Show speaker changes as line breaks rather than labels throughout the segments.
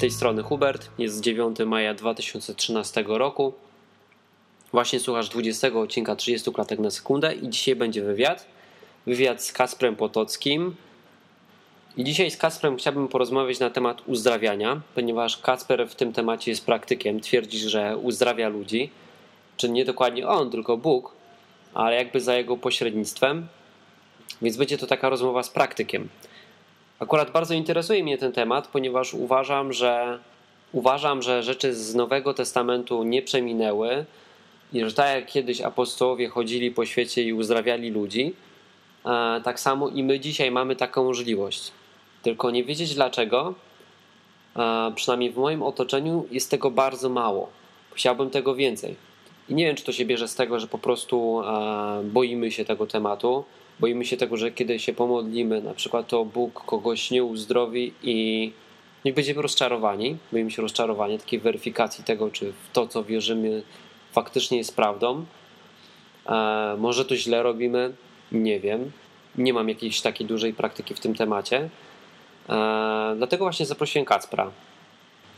Tej strony Hubert. Jest 9 maja 2013 roku. Właśnie słuchasz 20 odcinka 30 klatek na sekundę i dzisiaj będzie wywiad. Wywiad z Kasprem Potockim. I dzisiaj z Kasprem chciałbym porozmawiać na temat uzdrawiania, ponieważ Kasper w tym temacie jest praktykiem. Twierdzi, że uzdrawia ludzi. Czy nie dokładnie on, tylko Bóg, ale jakby za jego pośrednictwem. Więc będzie to taka rozmowa z praktykiem. Akurat bardzo interesuje mnie ten temat, ponieważ uważam, że uważam, że rzeczy z Nowego Testamentu nie przeminęły i że tak jak kiedyś apostołowie chodzili po świecie i uzdrawiali ludzi, e, tak samo i my dzisiaj mamy taką możliwość. Tylko nie wiedzieć dlaczego, e, przynajmniej w moim otoczeniu jest tego bardzo mało. Chciałbym tego więcej. I nie wiem, czy to się bierze z tego, że po prostu e, boimy się tego tematu, boimy się tego, że kiedy się pomodlimy, na przykład to Bóg kogoś nie uzdrowi i nie będziemy rozczarowani, boimy się rozczarowania, takiej weryfikacji tego, czy w to, co wierzymy, faktycznie jest prawdą. E, może to źle robimy, nie wiem. Nie mam jakiejś takiej dużej praktyki w tym temacie. E, dlatego właśnie zaprosiłem Kacpra.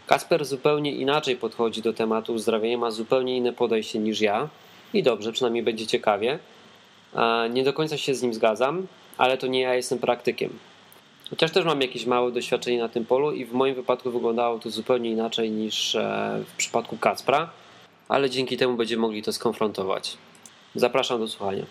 Kacper zupełnie inaczej podchodzi do tematu uzdrawiania, ma zupełnie inne podejście niż ja. I dobrze, przynajmniej będzie ciekawie. Nie do końca się z nim zgadzam, ale to nie ja jestem praktykiem. Chociaż też mam jakieś małe doświadczenie na tym polu i w moim wypadku wyglądało to zupełnie inaczej niż e, w przypadku Kacpra, ale dzięki temu będziemy mogli to skonfrontować. Zapraszam do słuchania.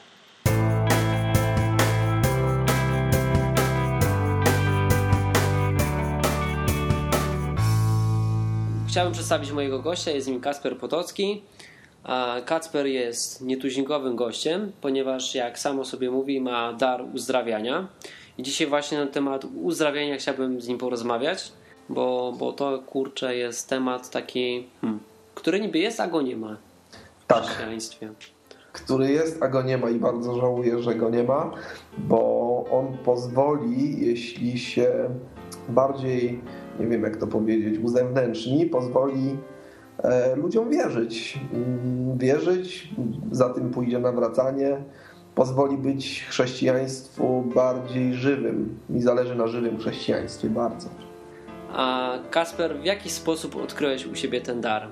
Chciałbym przedstawić mojego gościa, jest nim Kasper Potocki. Kacper jest nietuzinkowym gościem, ponieważ jak samo sobie mówi, ma dar uzdrawiania. I dzisiaj właśnie na temat uzdrawiania chciałbym z nim porozmawiać, bo, bo to kurczę jest temat taki, hmm, który niby jest, a go nie ma w tak. chrześcijaństwie.
Który jest, a go nie ma i bardzo żałuję, że go nie ma, bo on pozwoli, jeśli się bardziej, nie wiem jak to powiedzieć, uzewnętrzni, pozwoli ludziom wierzyć. Wierzyć, za tym pójdzie nawracanie, pozwoli być chrześcijaństwu bardziej żywym. Mi zależy na żywym chrześcijaństwie bardzo.
A Kasper, w jaki sposób odkryłeś u siebie ten dar?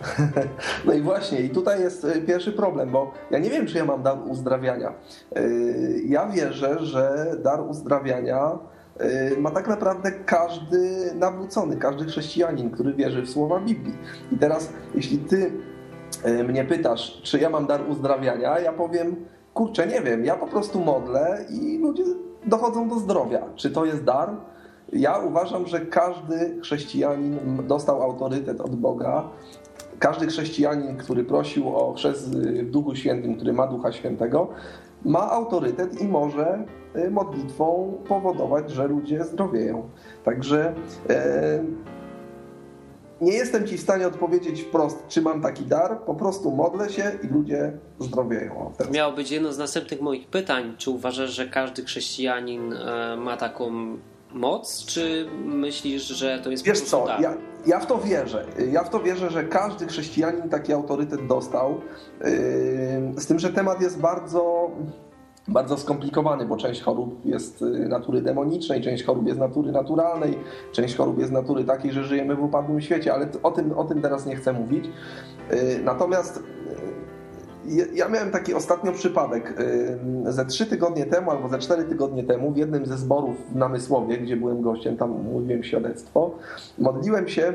No i właśnie, i tutaj jest e, pierwszy problem, bo ja nie wiem, czy ja mam dar uzdrawiania. E, ja wierzę, że dar uzdrawiania ma tak naprawdę każdy nawrócony, każdy chrześcijanin, który wierzy w słowa Biblii. I teraz, jeśli ty y, mnie pytasz, czy ja mam dar uzdrawiania, ja powiem, kurczę, nie wiem, ja po prostu modlę i ludzie dochodzą do zdrowia. Czy to jest dar? Ja uważam, że każdy chrześcijanin dostał autorytet od Boga. Każdy chrześcijanin, który prosił o chrzest w Duchu Świętym, który ma Ducha Świętego, ma autorytet i może y, modlitwą powodować, że ludzie zdrowieją. Także e, nie jestem Ci w stanie odpowiedzieć wprost, czy mam taki dar. Po prostu modlę się i ludzie zdrowieją.
To miało być jedno z następnych moich pytań. Czy uważasz, że każdy chrześcijanin e, ma taką moc, czy myślisz, że to jest
Wiesz co, ja, ja, w to wierzę. Ja w to wierzę, że każdy chrześcijanin taki autorytet dostał. Yy, z tym, że temat jest bardzo bardzo skomplikowany, bo część chorób jest y, natury demonicznej, część chorób jest natury naturalnej, część chorób jest natury takiej, że żyjemy w upadłym świecie, ale o tym, o tym teraz nie chcę mówić. Y, natomiast ja miałem taki ostatnio przypadek. Ze trzy tygodnie temu albo ze cztery tygodnie temu w jednym ze zborów w Namysłowie, gdzie byłem gościem, tam mówiłem świadectwo, modliłem się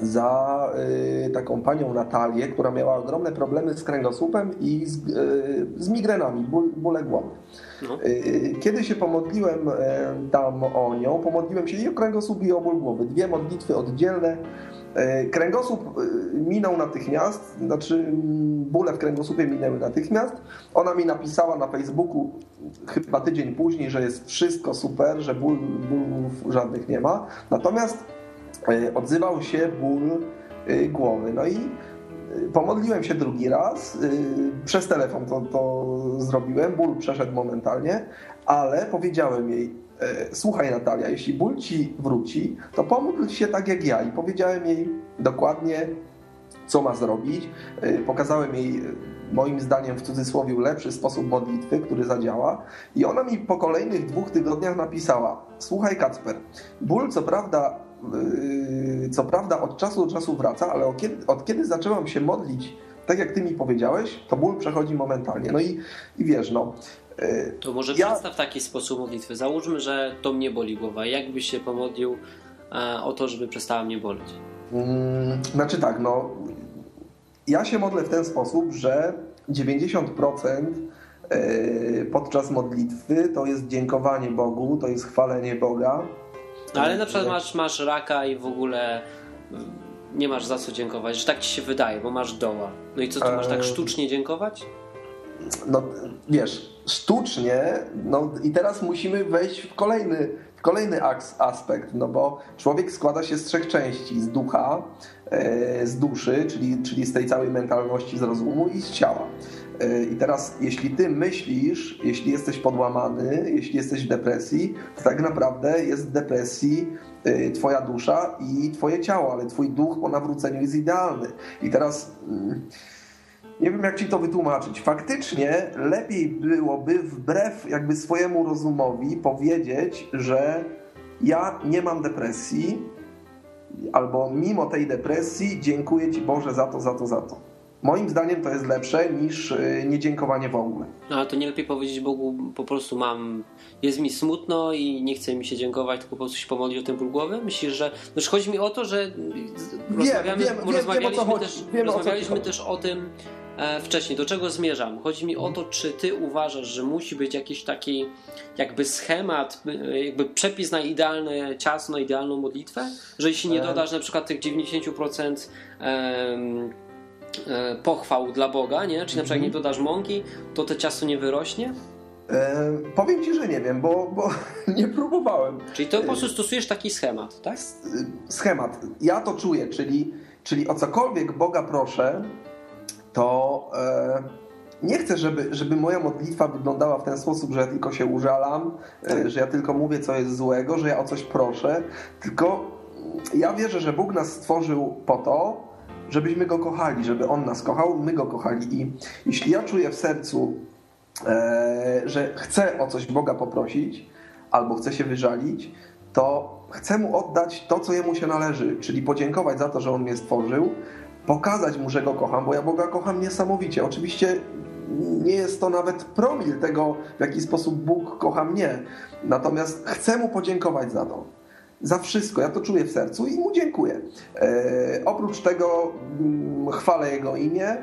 za y, taką panią Natalię, która miała ogromne problemy z kręgosłupem i z, y, z migrenami, ból, bóle głowy. No. Y, kiedy się pomodliłem tam o nią, pomodliłem się i o kręgosłup i o ból głowy. Dwie modlitwy oddzielne kręgosłup e, minął natychmiast, znaczy mm, bóle w kręgosłupie minęły natychmiast. Ona mi napisała na Facebooku chyba tydzień później, że jest wszystko super, że ból, bólów żadnych nie ma. Natomiast e, odzywał się ból głowy. No i pomodliłem się drugi raz, przez telefon to, to zrobiłem, ból przeszedł momentalnie, ale powiedziałem jej, E, słuchaj Natalia, jeśli ból ci wróci, to pomódl się tak jak ja. I powiedziałem jej dokładnie, co ma zrobić. E, pokazałem jej, e, moim zdaniem, w cudzysłowie lepszy sposób modlitwy, który zadziała. I ona mi po kolejnych dwóch tygodniach napisała: Słuchaj, Kacper, ból co prawda co prawda od czasu do czasu wraca, ale od kiedy, od kiedy zaczęłam się modlić, tak jak ty mi powiedziałeś, to ból przechodzi momentalnie. No i, i wiesz, no.
To może ja... przedstaw taki sposób modlitwy. Załóżmy, że to mnie boli głowa. Jak byś się pomodlił e, o to, żeby przestała mnie boleć?
Hmm, znaczy tak, no. Ja się modlę w ten sposób, że 90% E, podczas modlitwy, to jest dziękowanie Bogu, to jest chwalenie Boga.
Ale na przykład masz, masz raka i w ogóle mm, nie masz za co dziękować, że tak ci się wydaje, bo masz doła. No i co, ty masz tak e, sztucznie dziękować?
No wiesz, sztucznie, no i teraz musimy wejść w kolejny, w kolejny aspekt, no bo człowiek składa się z trzech części, z ducha, e, z duszy, czyli, czyli z tej całej mentalności, z rozumu i z ciała. I teraz, jeśli ty myślisz, jeśli jesteś podłamany, jeśli jesteś w depresji, to tak naprawdę jest w depresji y, twoja dusza i twoje ciało, ale twój duch po nawróceniu jest idealny. I teraz mm, nie wiem, jak ci to wytłumaczyć. Faktycznie lepiej byłoby wbrew jakby swojemu rozumowi powiedzieć, że ja nie mam depresji, albo mimo tej depresji dziękuję Ci Boże za to, za to, za to. Moim zdaniem to jest lepsze niż y, niedziękowanie w ogóle.
No ale to nie lepiej powiedzieć Bogu, po prostu mam, jest mi smutno i nie chce mi się dziękować, tylko po prostu się pomodlić o ten ból głowy? Myślisz, że, znaczy chodzi mi o to, że
wiem, rozmawiamy, wiem, rozmawialiśmy, wiem,
też, wiem, rozmawialiśmy o też o tym wcześniej, do czego zmierzam. Chodzi mi o to, czy ty uważasz, że musi być jakiś taki jakby schemat, e, jakby przepis na idealne ciasto, na idealną modlitwę? Że jeśli nie dodasz na przykład tych 90% em, E, pochwał dla Boga, nie? Czyli na przykład nie mhm. dodasz mąki, to to ciasto nie wyrośnie?
E, powiem Ci, że nie wiem, bo, bo nie próbowałem.
Czyli to po prostu stosujesz taki schemat, tak?
Schemat. Ja to czuję, czyli, czyli o cokolwiek Boga proszę, to e, nie chcę, żeby, żeby moja modlitwa wyglądała w ten sposób, że ja tylko się użalam, e, że ja tylko mówię, co jest złego, że ja o coś proszę, tylko ja wierzę, że Bóg nas stworzył po to, żebyśmy go kochali, żeby on nas kochał, my go kochali. I jeśli ja czuję w sercu, e, że chcę o coś Boga poprosić, albo chcę się wyżalić, to chcę mu oddać to, co jemu się należy, czyli podziękować za to, że on mnie stworzył, pokazać mu, że go kocham, bo ja Boga kocham niesamowicie. Oczywiście nie jest to nawet promil tego, w jaki sposób Bóg kocha mnie. Natomiast chcę mu podziękować za to za wszystko. Ja to czuję w sercu i mu dziękuję. E, oprócz tego mm, chwalę jego imię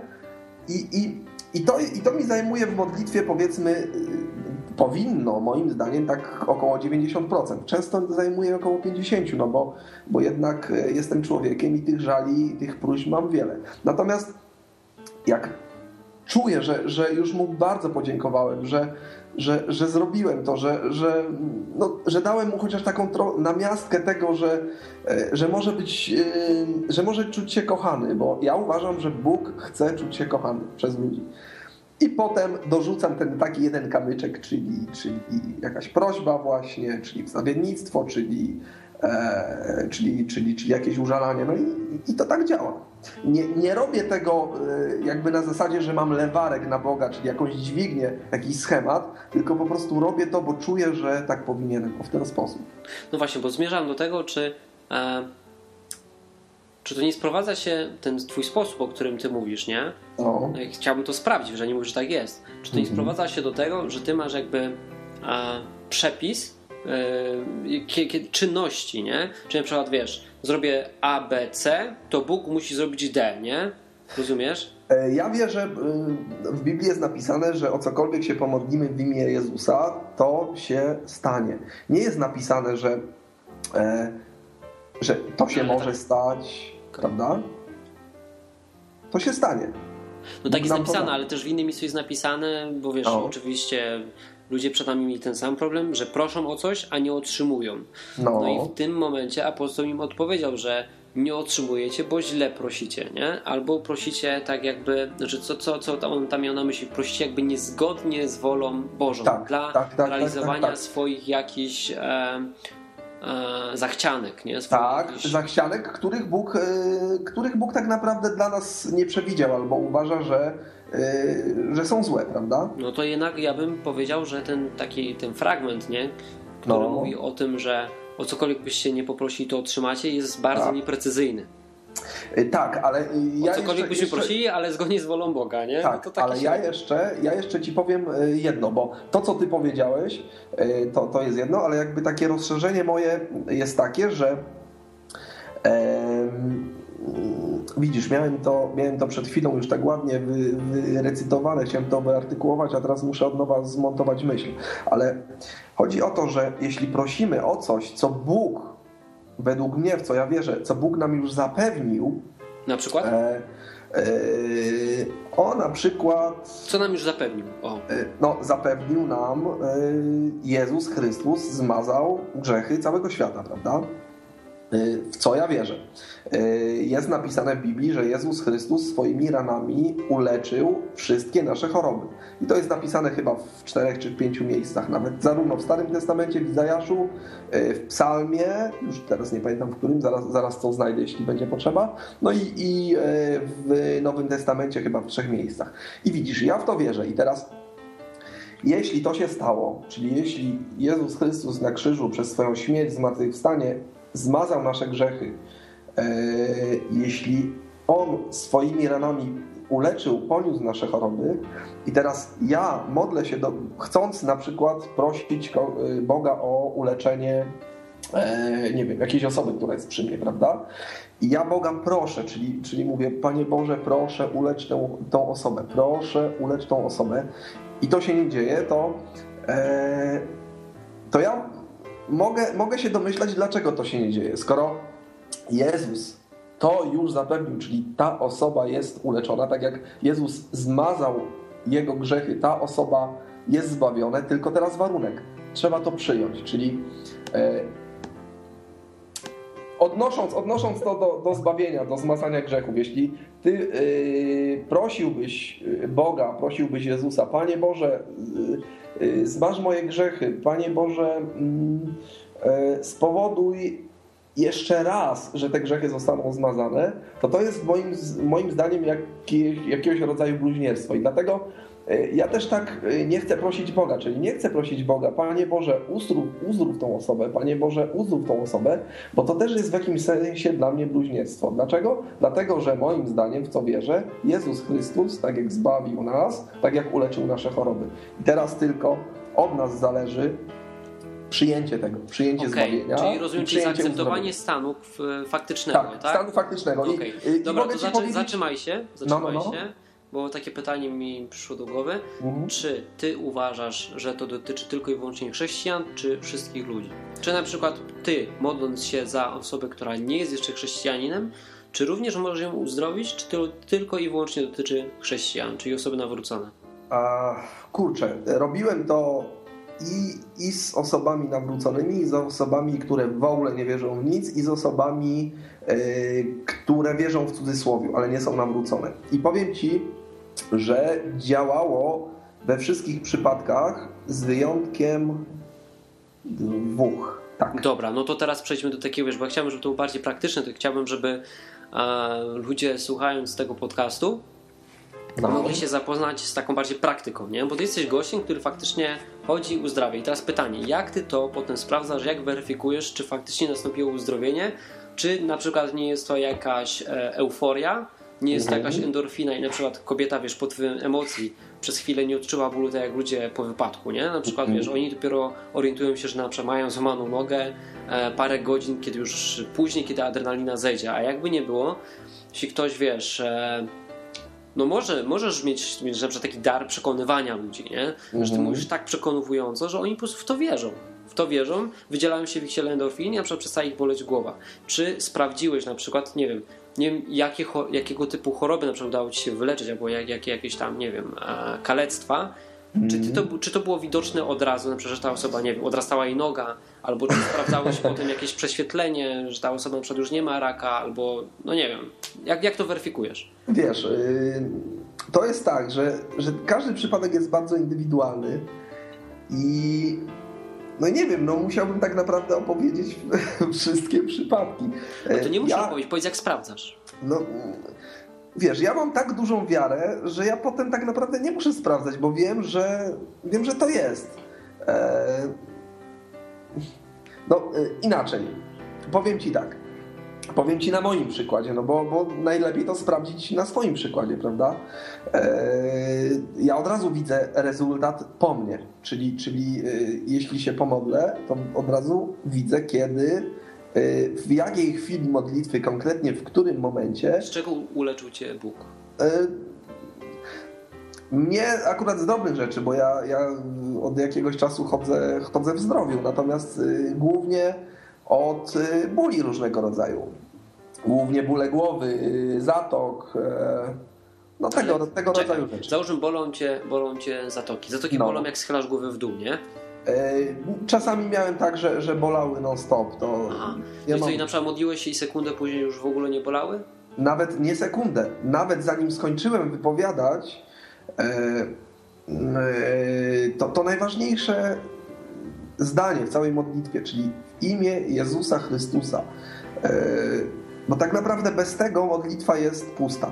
i, i, i, to, i to mi zajmuje w modlitwie powiedzmy powinno moim zdaniem tak około 90%. Często zajmuje około 50%, no bo, bo jednak e, jestem człowiekiem i tych żali, tych próśb mam wiele. Natomiast jak czuję, że, że już mu bardzo podziękowałem, że, że, że zrobiłem to, że, że, no, że dałem mu chociaż taką namiastkę tego, że, e, że może być, e, że może czuć się kochany, bo ja uważam, że Bóg chce czuć się kochany przez ludzi. I potem dorzucam ten taki jeden kamyczek, czyli, czyli jakaś prośba właśnie, czyli wstawiennictwo, czyli, e, czyli, czyli, czyli jakieś użalanie. No i, i to tak działa. Nie, nie robię tego e, jakby na zasadzie, że mam lewarek na Boga, czyli jakąś dźwignię, jakiś schemat, tylko po prostu robię to, bo czuję, że tak powinienem, w ten sposób.
No właśnie, bo zmierzam do tego, czy, e, czy to nie sprowadza się ten twój sposób, o którym ty mówisz, nie? No. Chciałbym to sprawdzić, że nie mówisz, że tak jest. Czy to nie mhm. sprowadza się do tego, że ty masz jakby e, przepis e, czynności, nie? Czy na przykład wiesz, zrobię A, B, C, to Bóg musi zrobić D, nie? Rozumiesz?
E, ja wierzę, e, w Biblii jest napisane, że o cokolwiek się pomodlimy w imię Jezusa, to się stanie. Nie jest napisane, że, e, że to się może tak. stać, prawda? To się stanie.
No tak jest napisane, ale też w innym miejscu jest napisane, bo wiesz, no. oczywiście ludzie przed nami mieli ten sam problem, że proszą o coś, a nie otrzymują. No, no i w tym momencie apostoł im odpowiedział, że nie otrzymujecie, bo źle prosicie, nie? Albo prosicie tak jakby, znaczy co, co, co on tam miał na myśli? Prosicie jakby niezgodnie z wolą Bożą tak, dla tak, tak, tak realizowania tak, tak, swoich jakichś e, e, zachcianek, nie?
Swoich tak, jakichś... zachcianek, których Bóg, e, których Bóg tak naprawdę dla nas nie przewidział, albo uważa, że Yy, że są złe, prawda?
No to jednak ja bym powiedział, że ten taki ten fragment, nie? Który no. mówi o tym, że o cokolwiek byście nie poprosili, to otrzymacie, jest bardzo tak. nieprecyzyjny.
Y, tak, ale
ja o cokolwiek jeszcze, byśmy jeszcze... prosili, ale zgodnie z wolą Boga, nie?
Tak, no ale ja jeszcze, ja jeszcze ci powiem y, jedno, bo to, co ty powiedziałeś, y, to, to jest jedno, ale jakby takie rozszerzenie moje jest takie, że widzisz, miałem to, miałem to przed chwilą już tak ładnie wyrecytowane, chciałem to wyartykułować, a teraz muszę od nowa zmontować myśl. Ale chodzi o to, że jeśli prosimy o coś, co Bóg, według mnie, w co ja wierzę, co Bóg nam już zapewnił.
Na przykład? E, e,
o, na przykład.
Co nam już zapewnił? O. E,
no, zapewnił nam e, Jezus Chrystus, zmazał grzechy całego świata, prawda? Y, w co ja wierzę. Y, jest napisane w Biblii, że Jezus Chrystus swoimi ranami uleczył wszystkie nasze choroby. I to jest napisane chyba w czterech czy pięciu miejscach, nawet zarówno w Starym Testamencie, w Izajaszu, y, w Psalmie, już teraz nie pamiętam w którym, zaraz, zaraz to znajdę, jeśli będzie potrzeba, no i, i w Nowym Testamencie chyba w trzech miejscach. I widzisz, ja w to wierzę. I teraz jeśli to się stało, czyli jeśli Jezus Chrystus na krzyżu przez swoją śmierć, zmartwychwstanie zmazał nasze grzechy, e, jeśli On swoimi ranami uleczył, poniósł nasze choroby i teraz ja modlę się, do, chcąc na przykład prosić e, Boga o uleczenie e, nie wiem, jakiejś osoby, która jest przy mnie, prawda? I ja Boga proszę, czyli, czyli mówię, Panie Boże, proszę ulecz tę, tą osobę, proszę ulecz tą osobę i to się nie dzieje, to, to ja mogę, mogę się domyślać, dlaczego to się nie dzieje. Skoro Jezus to już zapewnił, czyli ta osoba jest uleczona, tak jak Jezus zmazał jego grzechy, ta osoba jest zbawiona, tylko teraz warunek. Trzeba to przyjąć, czyli e, odnosząc, odnosząc to do, do zbawienia, do zmazania grzechów, jeśli ty yy, prosiłbyś Boga, prosiłbyś Jezusa, Panie Boże, yy, Y, zbaż moje grzechy. Panie Boże, mm, y, spowoduj jeszcze raz, że te grzechy zostaną zmazane, to to jest moim, moim zdaniem jakiegoś rodzaju bluźnierstwo. I dlatego E, ja też tak e, nie chcę prosić Boga, czyli nie chcę prosić Boga, Panie Boże, uzdrów, uzdrów tą osobę, Panie Boże, uzdrów tą osobę, bo to też jest w jakimś sensie dla mnie bluźnierstwo. Dlaczego? Dlatego, że moim zdaniem, w co wierzę, Jezus Chrystus, tak jak zbawił nas, tak jak uleczył nasze choroby. I teraz tylko od nas zależy przyjęcie tego, przyjęcie okay. zbawienia.
Czyli rozumiem, czyli zaakceptowanie stanu faktycznego, tak? tak?
stanu faktycznego.
Okay. I, Dobra, i to zaczy, powiedzieć... zatrzymaj się, zatrzymaj no, no, no. się bo takie pytanie mi przyszło do głowy. Mhm. Czy ty uważasz, że to dotyczy tylko i wyłącznie chrześcijan, czy wszystkich ludzi? Czy na przykład ty, modląc się za osobę, która nie jest jeszcze chrześcijaninem, czy również możesz ją uzdrowić, czy to tylko i wyłącznie dotyczy chrześcijan, czyli osoby nawrócone?
A, kurczę, robiłem to i, i z osobami nawróconymi, i z osobami, które w ogóle nie wierzą w nic, i z osobami, yy, które wierzą w cudzysłowie, ale nie są nawrócone. I powiem Ci, że działało we wszystkich przypadkach z wyjątkiem dwóch. Tak.
Dobra, no to teraz przejdźmy do takiego, wiesz, bo chciałbym, żeby to było bardziej praktyczne, to chciałbym, żeby e, ludzie słuchając tego podcastu no. mogli się zapoznać z taką bardziej praktyką, nie? Bo ty jesteś gościem, który faktycznie chodzi i uzdrawia. I teraz pytanie, jak ty to potem sprawdzasz, jak weryfikujesz, czy faktycznie nastąpiło uzdrowienie, czy na przykład nie jest to jakaś e, euforia, nie jest mhm. jakaś endorfina i na przykład kobieta, wiesz, pod wpływem emocji przez chwilę nie odczuwa bólu tak jak ludzie po wypadku, nie? Na przykład, mhm. wiesz, oni dopiero orientują się, że na przykład mają złamaną nogę e, parę godzin, kiedy już później, kiedy adrenalina zejdzie, a jakby nie było, jeśli ktoś, wiesz, e, no może, możesz mieć, mieć na przykład taki dar przekonywania ludzi, nie? Że ty mhm. mówisz tak przekonująco, że oni po prostu w to wierzą. W to wierzą, wydzielają się w ich ciele endorfiny, na przykład przestaje ich boleć głowa. Czy sprawdziłeś na przykład, nie wiem, nie wiem jakie, jakiego typu choroby na przykład udało ci się wyleczyć, albo jak, jak, jakieś tam, nie wiem, e, kalectwa, czy, to, mhm. czy to było widoczne od razu, na przykład, że ta osoba, nie wiem, odrastała jej noga, albo czy sprawdzałeś potem jakieś prześwietlenie, że ta osoba na przykład już nie ma raka, albo no nie wiem. Jak, jak to weryfikujesz?
Wiesz, yy, to jest tak, że, że każdy przypadek jest bardzo indywidualny i no nie wiem, no musiałbym tak naprawdę opowiedzieć wszystkie przypadki.
No to nie musisz ja... opowiedzieć, powiedz jak sprawdzasz.
No wiesz, ja mam tak dużą wiarę, że ja potem tak naprawdę nie muszę sprawdzać, bo wiem, że wiem, że to jest. E... No inaczej. Powiem ci tak. Powiem ci na moim przykładzie, no bo, bo najlepiej to sprawdzić na swoim przykładzie, prawda? Eee, ja od razu widzę rezultat po mnie, czyli, czyli yy, jeśli się pomodlę, to od razu widzę, kiedy, yy, w jakiej chwili modlitwy, konkretnie w którym momencie.
Z czego uleczył cię Bóg?
Mnie akurat z dobrych rzeczy, bo ja, ja od jakiegoś czasu chodzę, chodzę w zdrowiu, natomiast y, głównie od y, bóli różnego rodzaju. Głównie bóle głowy, y, zatok, e, no tego, tego Czekaj, rodzaju rzeczy.
Załóżmy, bolą cię, bolą cię zatoki. Zatoki no. bolą jak schylasz głowę w dół, nie? E,
czasami miałem tak, że, że bolały non-stop. To
Aha. Ja mam... i na przykład modliłeś się i sekundę później już w ogóle nie bolały?
Nawet nie sekundę. Nawet zanim skończyłem wypowiadać, to, to najważniejsze zdanie w całej modlitwie, czyli imię Jezusa Chrystusa. Bo tak naprawdę bez tego modlitwa jest pusta.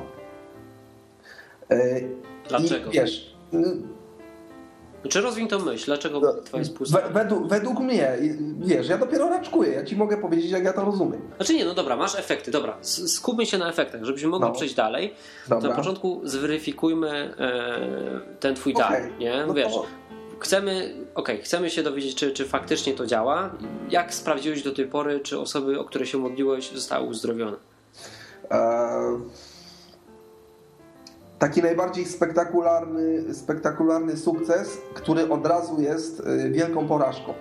Dlaczego? I wiesz, czy rozwiń tą myśl? Dlaczego no, modlitwa jest pusta?
Według, według, mnie, wiesz, ja dopiero raczkuję, ja ci mogę powiedzieć, jak ja to rozumiem.
Znaczy nie, no dobra, masz efekty, dobra, skupmy się na efektach, żebyśmy mogli no. przejść dalej. Dobra. na początku zweryfikujmy e, ten twój okay. dar, nie? No wiesz, to... chcemy, okay, chcemy się dowiedzieć, czy, czy faktycznie to działa. Jak sprawdziłeś do tej pory, czy osoby, o które się modliłeś, zostały uzdrowione? E
taki najbardziej spektakularny, spektakularny sukces, który od razu jest y, wielką porażką.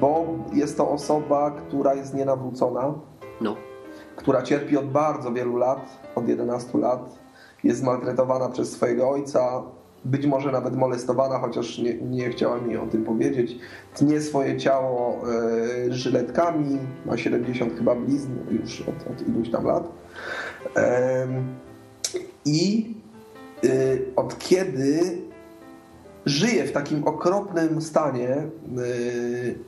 Bo jest to osoba, która jest nienawrócona, no. która cierpi od bardzo wielu lat, od 11 lat, jest maltretowana przez swojego ojca, być może nawet molestowana, chociaż nie, nie chciała mi o tym powiedzieć. Tnie swoje ciało e, żyletkami, ma 70 chyba blizn już od, od iluś tam lat. I y, od kiedy żyje w takim okropnym stanie, y,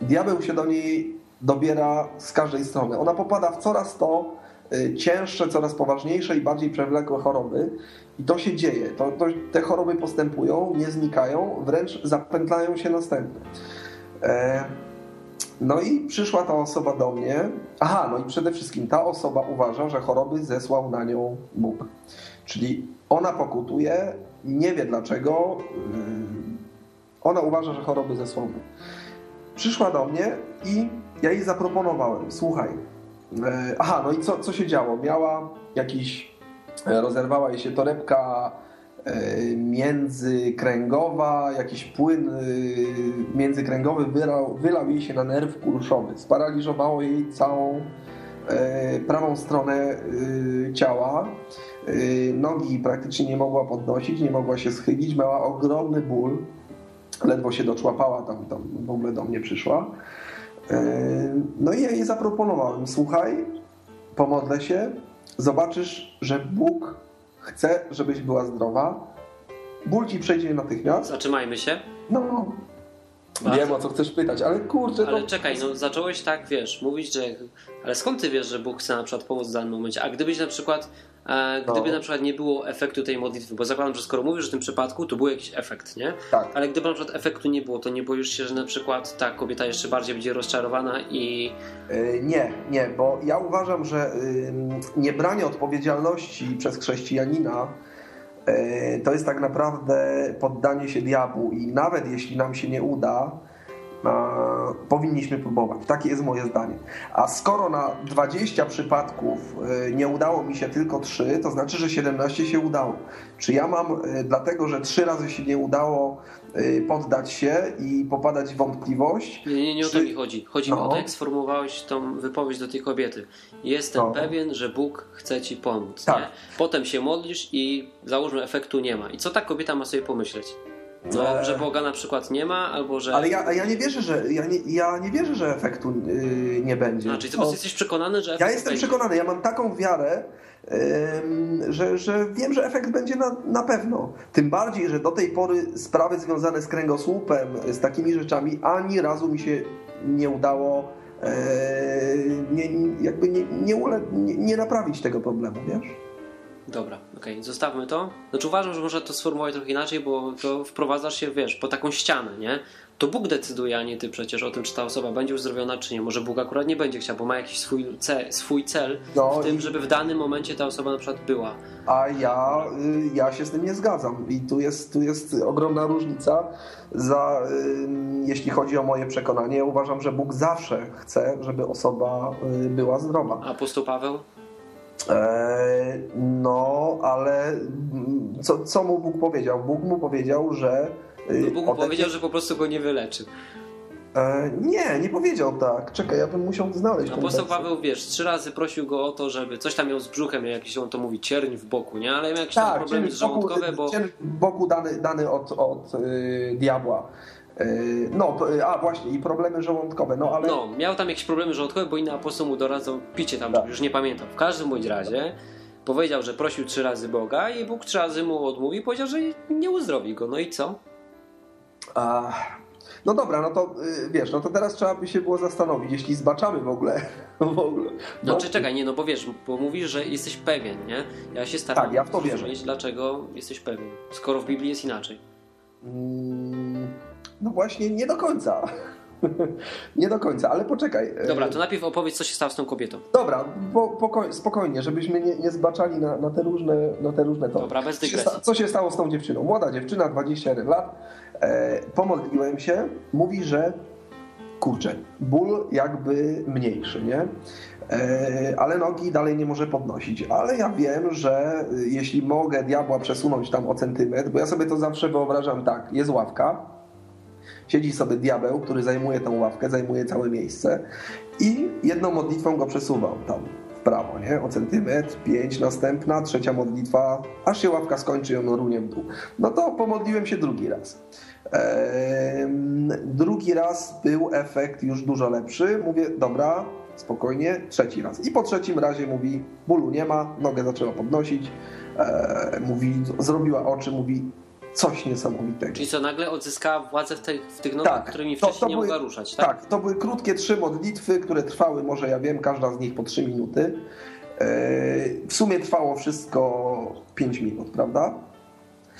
diabeł się do niej dobiera z każdej strony. Ona popada w coraz to y, cięższe, coraz poważniejsze i bardziej przewlekłe choroby. I to się dzieje. To, to, te choroby postępują, nie znikają, wręcz zapętlają się następne. E, no i przyszła ta osoba do mnie. Aha, no i przede wszystkim ta osoba uważa, że choroby zesłał na nią Bóg. Czyli ona pokutuje, nie wie dlaczego. Yy, ona uważa, że choroby zesłał Bóg. Przyszła do mnie i ja jej zaproponowałem, słuchaj, yy, aha, no i co, co się działo? Miała jakiś, rozerwała jej się torebka E, międzykręgowa, jakiś płyn e, międzykręgowy wylał, wylał jej się na nerw kurszowy. Sparaliżowało jej całą e, prawą stronę ciała. Nogi praktycznie nie mogła podnosić, nie mogła się schylić, miała ogromny ból. Ledwo się doczłapała, tam, tam w ogóle do mnie przyszła. No i ja jej zaproponowałem, słuchaj, pomodlę się, zobaczysz, że Bóg Chcę, żebyś była zdrowa. Ból ci przejdzie natychmiast.
Zatrzymajmy się.
No. Bardzo. Wiem o co chcesz pytać, ale kurczę.
Ale to... czekaj, no zacząłeś tak, wiesz, mówić, że. Ale skąd ty wiesz, że Bóg chce na przykład pomóc w danym momencie? A gdybyś na przykład gdyby no. na przykład nie było efektu tej modlitwy, bo zakładam, że skoro mówisz w tym przypadku, to był jakiś efekt, nie?
Tak.
Ale gdyby na przykład efektu nie było, to nie boisz się, że na przykład ta kobieta jeszcze bardziej będzie rozczarowana i...
E, nie, nie, bo ja uważam, że niebranie odpowiedzialności przez chrześcijanina e, to jest tak naprawdę poddanie się diabłu i nawet jeśli nam się nie uda, powinniśmy próbować. Takie jest moje zdanie. A skoro na 20 przypadków y, nie udało mi się tylko 3, to znaczy, że 17 się udało. Czy ja mam, y, dlatego że 3 razy się nie udało, poddać się i popadać w wątpliwość?
Nie, nie, nie o to mi chodzi. Chodzi no. mi o to, jak sformułowałeś tą wypowiedź do tej kobiety. Jestem no. pewien, że Bóg chce ci pomóc. Tak. Potem się modlisz i załóżmy efektu nie ma. I co ta kobieta ma sobie pomyśleć? No, że Boga na przykład nie ma, albo że...
Ale ja, ja nie wierzę, że ja nie, ja nie wierzę, że efektu yy, nie będzie.
A, czyli ty po prostu jesteś przekonany, że
Ja jestem będzie. przekonany, ja mam taką wiarę, że, że wiem, że efekt będzie na, na pewno. Tym bardziej, że do tej pory sprawy związane z kręgosłupem, z takimi rzeczami, ani razu mi się nie udało yy, nie, jakby nie, nie, ule, nie, nie naprawić tego problemu, wiesz?
Dobra, okej, okay. zostawmy to. Znaczy uważam, że można to sformułować trochę inaczej, bo to wprowadzasz się, wiesz, po taką ścianę, nie? To Bóg decyduje, a nie ty przecież o tym, czy ta osoba będzie uzdrowiona, czy nie. Może Bóg akurat nie będzie chciał, bo ma jakiś swój, cel, swój cel no, w tym, żeby w danym momencie ta osoba na przykład była.
A ja, y, ja się z tym nie zgadzam. I tu jest, tu jest ogromna różnica. Za, jeśli chodzi o moje przekonanie, uważam, że Bóg zawsze chce, żeby osoba y, była zdrowa.
Apostoł Paweł?
E, no, ale co, co mu Bóg powiedział? Bóg mu powiedział, że.
Y, no Bóg mu powiedział, że po prostu go nie wyleczy.
E, nie, nie powiedział tak. Czekaj, ja bym musiał znaleźć.
Apostoł Paweł, wiesz, trzy razy prosił go o to, żeby coś tam miał z brzuchem, miał jakiś, on to mówi, cierń w boku, nie? Ale miał jakieś tak, tam problemy żołądkowe, bo...
Cierń w boku dany, dany od, od yy, diabła. Yy, no, a właśnie, i problemy żołądkowe, no ale...
No, miał tam jakieś problemy żołądkowe, bo inny apostoł mu doradzał picie tam, tak. już nie pamiętam. W każdym bądź razie powiedział, że prosił trzy razy Boga i Bóg trzy razy mu odmówił i powiedział, że nie uzdrowi go. No i co?
A, no dobra, no to y, wiesz, no to teraz trzeba by się było zastanowić, jeśli zbaczamy w ogóle. W ogóle
no czy czekaj, nie, no bo wiesz, bo mówisz, że jesteś pewien, nie? Ja się staram
tak, ja w to wierzę.
dlaczego jesteś pewien, skoro w Biblii jest inaczej.
Mm, no właśnie, nie do końca. nie do końca, ale poczekaj.
E, Dobra, to najpierw opowiedz, co się stało z tą kobietą.
Dobra, po, spokojnie, żebyśmy nie, nie zbaczali na, na, te różne, na te różne tory.
Dobra, bez dygresji.
Co się stało z tą dziewczyną? Młoda dziewczyna, 21 lat, e, pomodliłem się, mówi, że kurczę, ból jakby mniejszy, nie? E, ale nogi dalej nie może podnosić. Ale ja wiem, że jeśli mogę diabła przesunąć tam o centymetr, bo ja sobie to zawsze wyobrażam tak, jest ławka, siedzi sobie diabeł, który zajmuje tą ławkę, zajmuje całe miejsce i jedną modlitwą go przesuwał tam w prawo, nie? O centymetr, pięć, następna, trzecia modlitwa, aż się ławka skończy i on runie w dół. No to pomodliłem się drugi raz. Eee, drugi raz był efekt już dużo lepszy. Mówię, dobra, spokojnie, trzeci raz. I po trzecim razie mówi, bólu nie ma, nogę zaczęła podnosić, eee, mówi, zrobiła oczy, mówi, coś niesamowitego.
Czyli co, nagle odzyskała władzę w tych, w tych nogach, tak, którymi wcześniej to, to nie były, mogła ruszać, tak?
Tak, to były krótkie trzy modlitwy, które trwały, może ja wiem, każda z nich po trzy minuty. Eee, w sumie trwało wszystko pięć minut, prawda?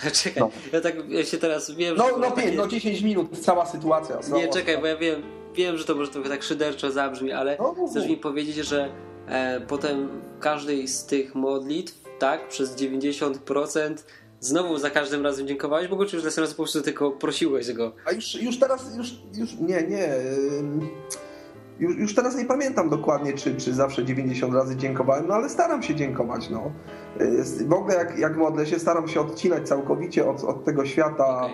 Czekaj, no. ja tak ja się teraz wiem,
no, że... No, takie... no 10 minut, cała sytuacja.
Nie, czekaj, bo ja wiem, wiem, że to może trochę tak szyderczo zabrzmi, ale no, no, chcesz mi powiedzieć, że e, potem każdej z tych modlitw, tak, przez 90% znowu za każdym razem dziękowałeś Bogu, czy już razem po prostu tylko prosiłeś go?
A już, już teraz, już, już nie, nie. Już, już teraz nie pamiętam dokładnie, czy, czy zawsze 90 razy dziękowałem, no ale staram się dziękować. No. W ogóle jak, jak modlę się, staram się odcinać całkowicie od, od tego świata,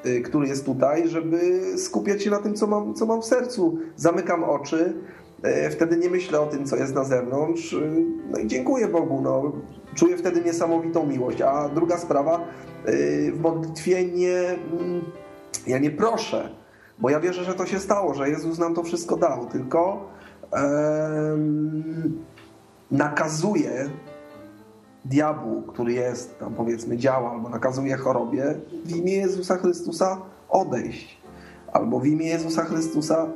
okay. który jest tutaj, żeby skupiać się na tym, co mam, co mam w sercu. Zamykam oczy, e, wtedy nie myślę o tym, co jest na zewnątrz. No i dziękuję Bogu. No. Czuję wtedy niesamowitą miłość. A druga sprawa, y, w modlitwie nie, mm, ja nie proszę, bo ja wierzę, że to się stało, że Jezus nam to wszystko dał, tylko nakazuje diabłu, który jest tam powiedzmy działa, albo nakazuje chorobie w imię Jezusa Chrystusa odejść. Albo w imię Jezusa Chrystusa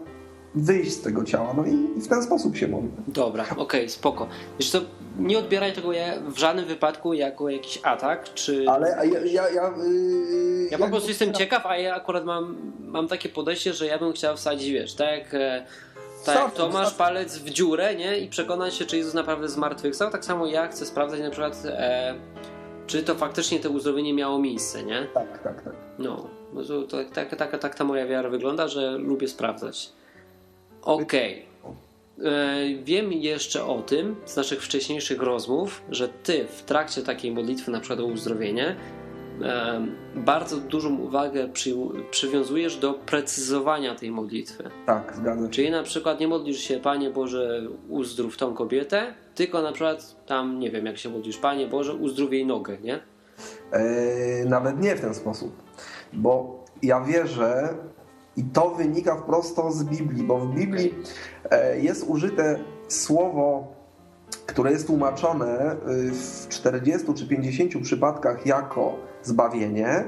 wyjść z tego ciała. No i, w ten sposób się modlę.
Dobra, okej, okay, spoko. Wiesz co, nie odbieraj tego w żadnym wypadku jako jakiś atak, czy...
Ale ja... Ja, ja,
yy, ja po prostu jestem ciekaw, a ja akurat mam, mam takie podejście, że ja bym chciał wsadzić, wiesz, tak jak... E, tak, jak Tomasz palec w dziurę, nie? I przekonać się, czy Jezus naprawdę zmartwychwstał. Tak samo ja chcę sprawdzać na przykład, e, czy to faktycznie to uzdrowienie miało miejsce, nie?
Tak, tak, tak.
No, to, tak, tak, tak, tak ta moja wiara wygląda, że lubię sprawdzać. Okej. Okay. E, wiem jeszcze o tym z naszych wcześniejszych rozmów, że ty w trakcie takiej modlitwy, na przykład o uzdrowienie, e, bardzo dużą uwagę przy, przywiązujesz do precyzowania tej modlitwy.
Tak, zgadzam się.
Czyli na przykład nie modlisz się, Panie Boże, uzdrów tą kobietę, tylko na przykład tam, nie wiem jak się modlisz, Panie Boże, uzdrów jej nogę, nie?
Eee, nawet nie w ten sposób, bo ja wierzę, i to wynika wprost z Biblii, bo w Biblii e, jest użyte słowo, które jest tłumaczone e, w 40 czy 50 przypadkach jako zbawienie.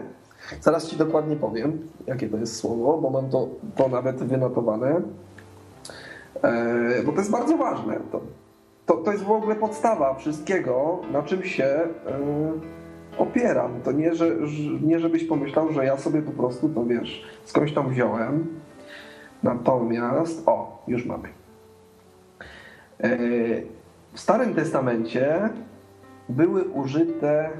Zaraz Ci dokładnie powiem, jakie to jest słowo, bo mam to, to nawet wynotowane. E, bo to jest bardzo ważne. To to, to jest w ogóle podstawa wszystkiego, na czym się opieram. To nie, że, nie żebyś pomyślał, że ja sobie po prostu to wiesz, skądś tam wziąłem. Natomiast, o, już mamy. Yy, w Starym Testamencie były użyte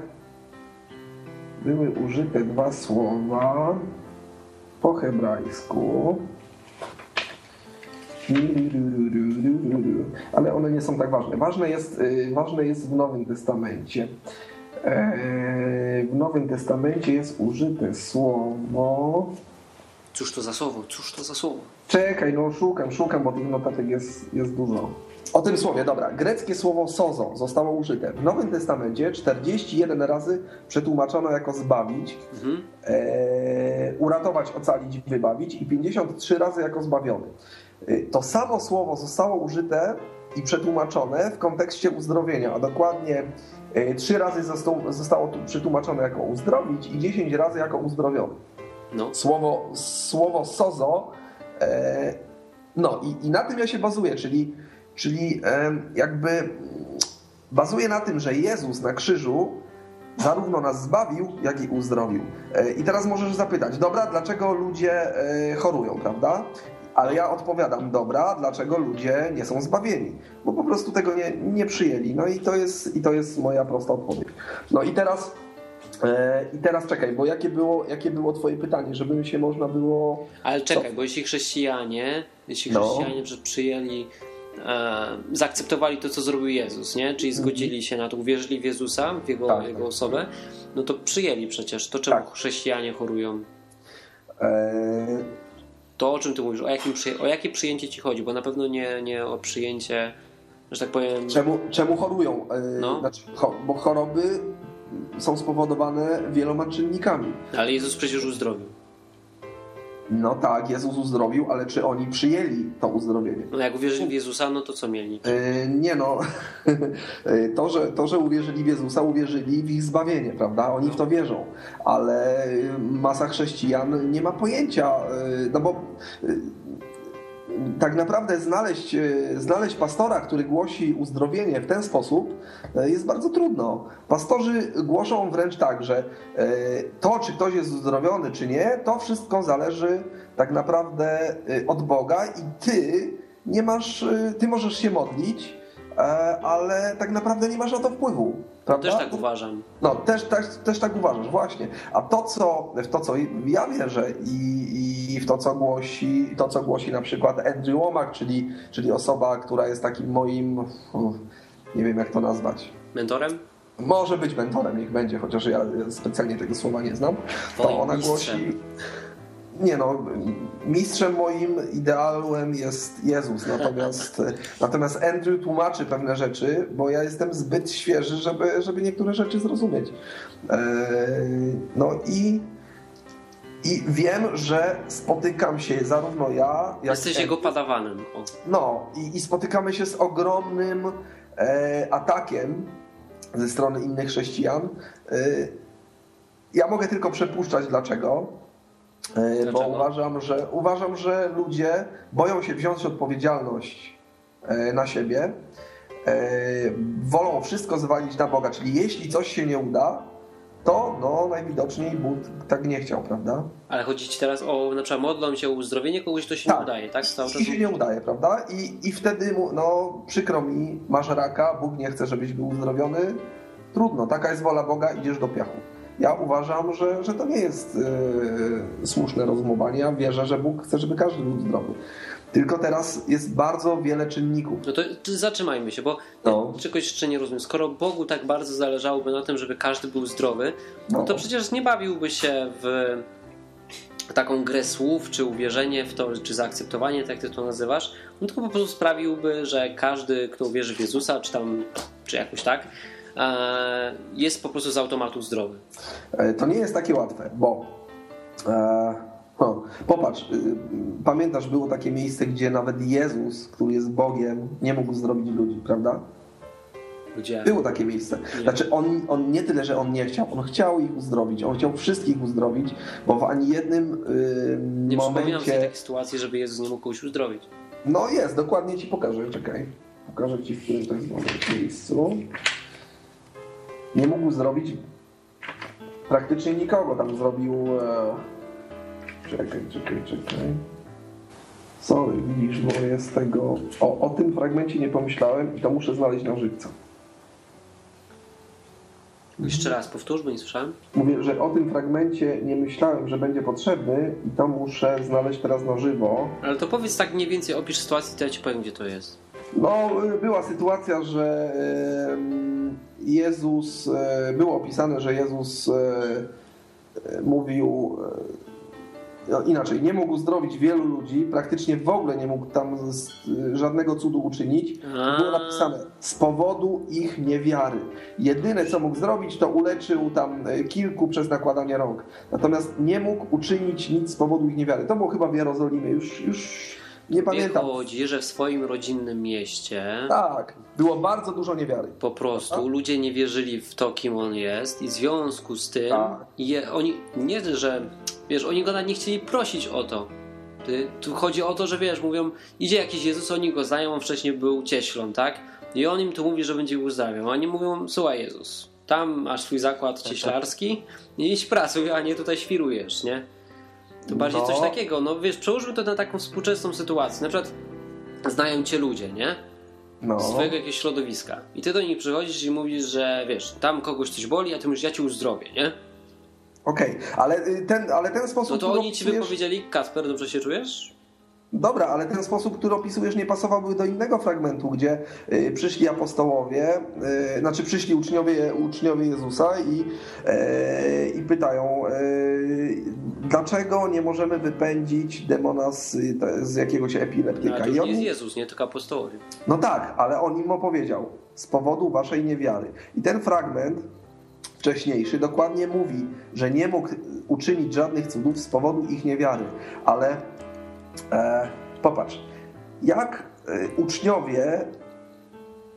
były użyte dwa słowa po hebrajsku. Ale one nie są tak ważne. Ważne jest, y, ważne jest w Nowym Testamencie. E, w Nowym Testamencie jest użyte słowo.
Cóż to za słowo? Cóż to za słowo?
Czekaj, no szukam, szukam, bo tych notatek jest, jest dużo. O tym słowie, dobra. Greckie słowo sozo zostało użyte. W Nowym Testamencie 41 razy przetłumaczono jako zbawić, mhm. e, uratować, ocalić, wybawić i 53 razy jako zbawiony. E, to samo słowo zostało użyte i przetłumaczone w kontekście uzdrowienia, a dokładnie e, 3 razy zostało, zostało przetłumaczone jako uzdrowić i 10 razy jako uzdrowiony. No. Słowo, słowo sozo e, no i, i na tym ja się bazuję, czyli Czyli jakby bazuje na tym, że Jezus na krzyżu zarówno nas zbawił, jak i uzdrowił. E, I teraz możesz zapytać, dobra, dlaczego ludzie e, chorują, prawda? Ale ja odpowiadam, dobra, dlaczego ludzie nie są zbawieni? Bo po prostu tego nie, nie przyjęli. No i to, jest, i to jest moja prosta odpowiedź. No i teraz e, i teraz czekaj, bo jakie było, jakie było twoje pytanie, żeby się można było...
Ale czekaj, Co? bo jeśli chrześcijanie, jeśli no. chrześcijanie no. przyjęli e, zaakceptowali to, co zrobił Jezus, nie? Czyli mhm. zgodzili się na to, uwierzyli w Jezusa, w Jego, tak, jego tak. osobę, no to przyjęli przecież. To czemu tak. chrześcijanie chorują? E... To, o czym ty mówisz, o, jakim o jakie przyjęcie ci chodzi? Bo na pewno nie, nie o przyjęcie, że tak powiem...
Czemu, czemu chorują? E... No. Znaczy, cho bo choroby są spowodowane wieloma czynnikami.
Ale Jezus przecież uzdrowił.
No tak, Jezus uzdrowił, ale czy oni przyjęli to uzdrowienie?
No jak uwierzyli w Jezusa, no to co mieli?
Yy, nie no, to że, to, że uwierzyli w Jezusa, uwierzyli w ich zbawienie, prawda? Oni w to wierzą, ale masa chrześcijan nie ma pojęcia, yy, no bo yy, tak naprawdę znaleźć, e, znaleźć pastora, który głosi uzdrowienie w ten sposób e, jest bardzo trudno. Pastorzy głoszą wręcz tak, że e, to, czy ktoś jest uzdrowiony, czy nie, to wszystko zależy tak naprawdę od Boga i ty nie masz, ty możesz się modlić, ale tak naprawdę nie masz na to wpływu.
Prawda? No, też tak uważam.
No, też, też, też tak uważasz, właśnie. A to, co, w to, co ja wierzę i, i w to, co głosi, to, co głosi na przykład Andrew Womack, czyli, czyli osoba, która jest takim moim, nie wiem jak to nazwać.
Mentorem?
Może być mentorem, niech będzie, chociaż ja specjalnie tego słowa nie znam. To ona głosi nie no, mistrzem moim ideałem jest Jezus, natomiast, natomiast Andrew tłumaczy pewne rzeczy, bo ja jestem zbyt świeży, żeby, żeby niektóre rzeczy zrozumieć. E, no i i wiem, że spotykam się zarówno ja,
jak Jesteś Andrew, jego padawanem. O.
No, i, i, spotykamy się z ogromnym e, atakiem ze strony innych chrześcijan. E, ja mogę tylko przepuszczać dlaczego, Dlaczego? Bo uważam że, uważam, że ludzie boją się wziąć odpowiedzialność e, na siebie, e, wolą wszystko zwalić na Boga, czyli jeśli coś się nie uda, to no, najwidoczniej Bóg tak nie chciał, prawda?
Ale chodzi ci teraz o, na przykład modlą się o uzdrowienie kogoś, to się tak. nie udaje, tak?
Cały czas... Się nie udaje, prawda? I, I wtedy, no, przykro mi, masz raka, Bóg nie chce, żebyś był uzdrowiony, trudno, taka jest wola Boga, idziesz do piachu. Ja uważam, że, że to nie jest yy, słuszne rozumowanie. Ja wierzę, że Bóg chce, żeby każdy był zdrowy. Tylko teraz jest bardzo wiele czynników.
No to, zatrzymajmy się, bo no. czegoś jeszcze nie rozumiem. Skoro Bogu tak bardzo zależałoby na tym, żeby każdy był zdrowy, no. to przecież nie bawiłby się w taką grę słów, czy uwierzenie w to, czy zaakceptowanie, tak jak ty to nazywasz, no tylko po prostu sprawiłby, że każdy, kto uwierzy w Jezusa, czy tam, czy jakoś tak, jest po prostu z automatu zdrowy.
E, to nie jest takie łatwe, bo e, no, popatrz, y, pamiętasz, było takie miejsce, gdzie nawet Jezus, który jest Bogiem, nie mógł zdrowić ludzi, prawda?
Gdzie?
Było takie miejsce. Nie. Znaczy on, on nie tyle, że on nie chciał, on chciał ich uzdrowić, on chciał wszystkich uzdrowić, bo w ani jednym yy,
nie
momencie...
Nie sobie takiej sytuacji, żeby Jezus nie mógł kogoś uzdrowić.
No jest, dokładnie ci pokażę, czekaj. pokażę Ci, w którym to jest miejscu. Nie mógł zrobić praktycznie nikogo. Tam zrobił... E... Czekaj, czekaj, czekaj. Sorry, widzisz, bo jest tego... O, o tym fragmencie nie pomyślałem i to muszę znaleźć na żywca.
Jeszcze raz powtórz, bo nie słyszałem.
Mówię, że o tym fragmencie nie myślałem, że będzie potrzebny i to muszę znaleźć teraz na żywo.
Ale to powiedz tak mniej więcej, opisz sytuację, to ja ci powiem, gdzie to jest.
No, była sytuacja, że Jezus, e, było opisane, że Jezus mówił no inaczej, nie mógł uzdrowić wielu ludzi, praktycznie w ogóle nie mógł tam żadnego cudu uczynić. Było napisane z powodu ich niewiary. Jedyne co mógł zrobić, to uleczył tam kilku przez nakładanie rąk. Natomiast nie mógł uczynić nic z powodu ich niewiary. To było chyba w Jerozolimie, już, już nie pamiętam.
chodzi, że w swoim rodzinnym mieście.
Tak, było bardzo dużo niewiary.
Po prostu ludzie nie wierzyli w to, kim on jest, i w związku z tym tak. je, oni nie, że Wiesz, oni go nawet nie chcieli prosić o to. Tu chodzi o to, że wiesz, mówią, idzie jakiś Jezus, oni go znają, on wcześniej był cieślą, tak? I on im tu mówi, że będzie uzdrawiał. A oni mówią, słuchaj Jezus, tam masz swój zakład cieślarski i idź pracuj, a nie tutaj świrujesz, nie? To bardziej no. coś takiego. No wiesz, przełóżmy to na taką współczesną sytuację. Na przykład znają cię ludzie, nie? No. swojego jakiegoś środowiska. I ty do nich przychodzisz i mówisz, że wiesz, tam kogoś coś boli, a ty mówisz, ja cię uzdrowię, nie?
Okej, okay, ale, y, ten, ale ten sposób...
No to oni ci wypowiedzieli, Kasper, dobrze się czujesz?
Dobra, ale ten sposób, który opisujesz, nie pasowałby do innego fragmentu, gdzie y, przyszli apostołowie, y, znaczy przyszli uczniowie, uczniowie Jezusa i, y, i pytają, y, dlaczego nie możemy wypędzić demona z, z jakiegoś epileptyka. No,
to on... nie jest Jezus, nie tylko apostołowie.
No tak, ale on im opowiedział, z powodu waszej niewiary. I ten fragment wcześniejszy dokładnie mówi, że nie mógł uczynić żadnych cudów z powodu ich niewiary. Ale popatrz, jak e, uczniowie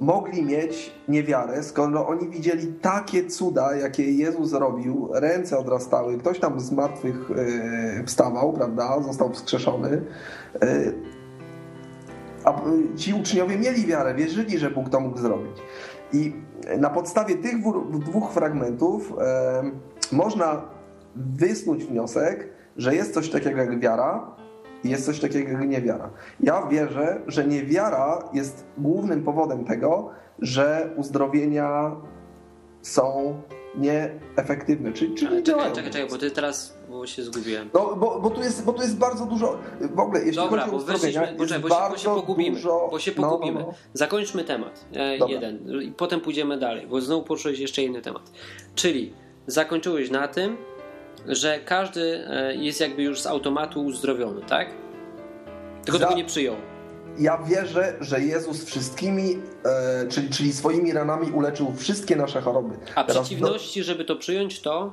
mogli mieć niewiarę, skoro oni widzieli takie cuda, jakie Jezus robił, ręce odrastały, ktoś tam z martwych e, wstawał, prawda, został wskrzeszony. E, a ci uczniowie mieli wiarę, wierzyli, że Bóg to mógł zrobić. I na podstawie tych dwóch fragmentów e, można wysnuć wniosek, że jest coś takiego jak wiara jest coś takiego jak niewiara. Ja wierzę, że niewiara jest głównym powodem tego, że uzdrowienia są nieefektywne, czyli, czyli
Ale czekaj, czekaj, czekaj, bo ty teraz bo się zgubiłem.
No, bo, bo, tu jest, bo tu jest bardzo dużo, w ogóle, jeśli
Dobra,
chodzi o
uzdrowienia, bo, bo, bo się pogubimy, dużo... bo się pogubimy. No, no, no. Zakończmy temat, e, jeden, i potem pójdziemy dalej, bo znowu poruszyłeś jeszcze inny temat. Czyli zakończyłeś na tym, że każdy e, jest jakby już z automatu uzdrowiony, tak? Tylko Za... tego nie przyjął
ja wierzę, że Jezus wszystkimi, e, czyli, czyli swoimi ranami uleczył wszystkie nasze choroby.
A Teraz przeciwności, żeby to przyjąć, to?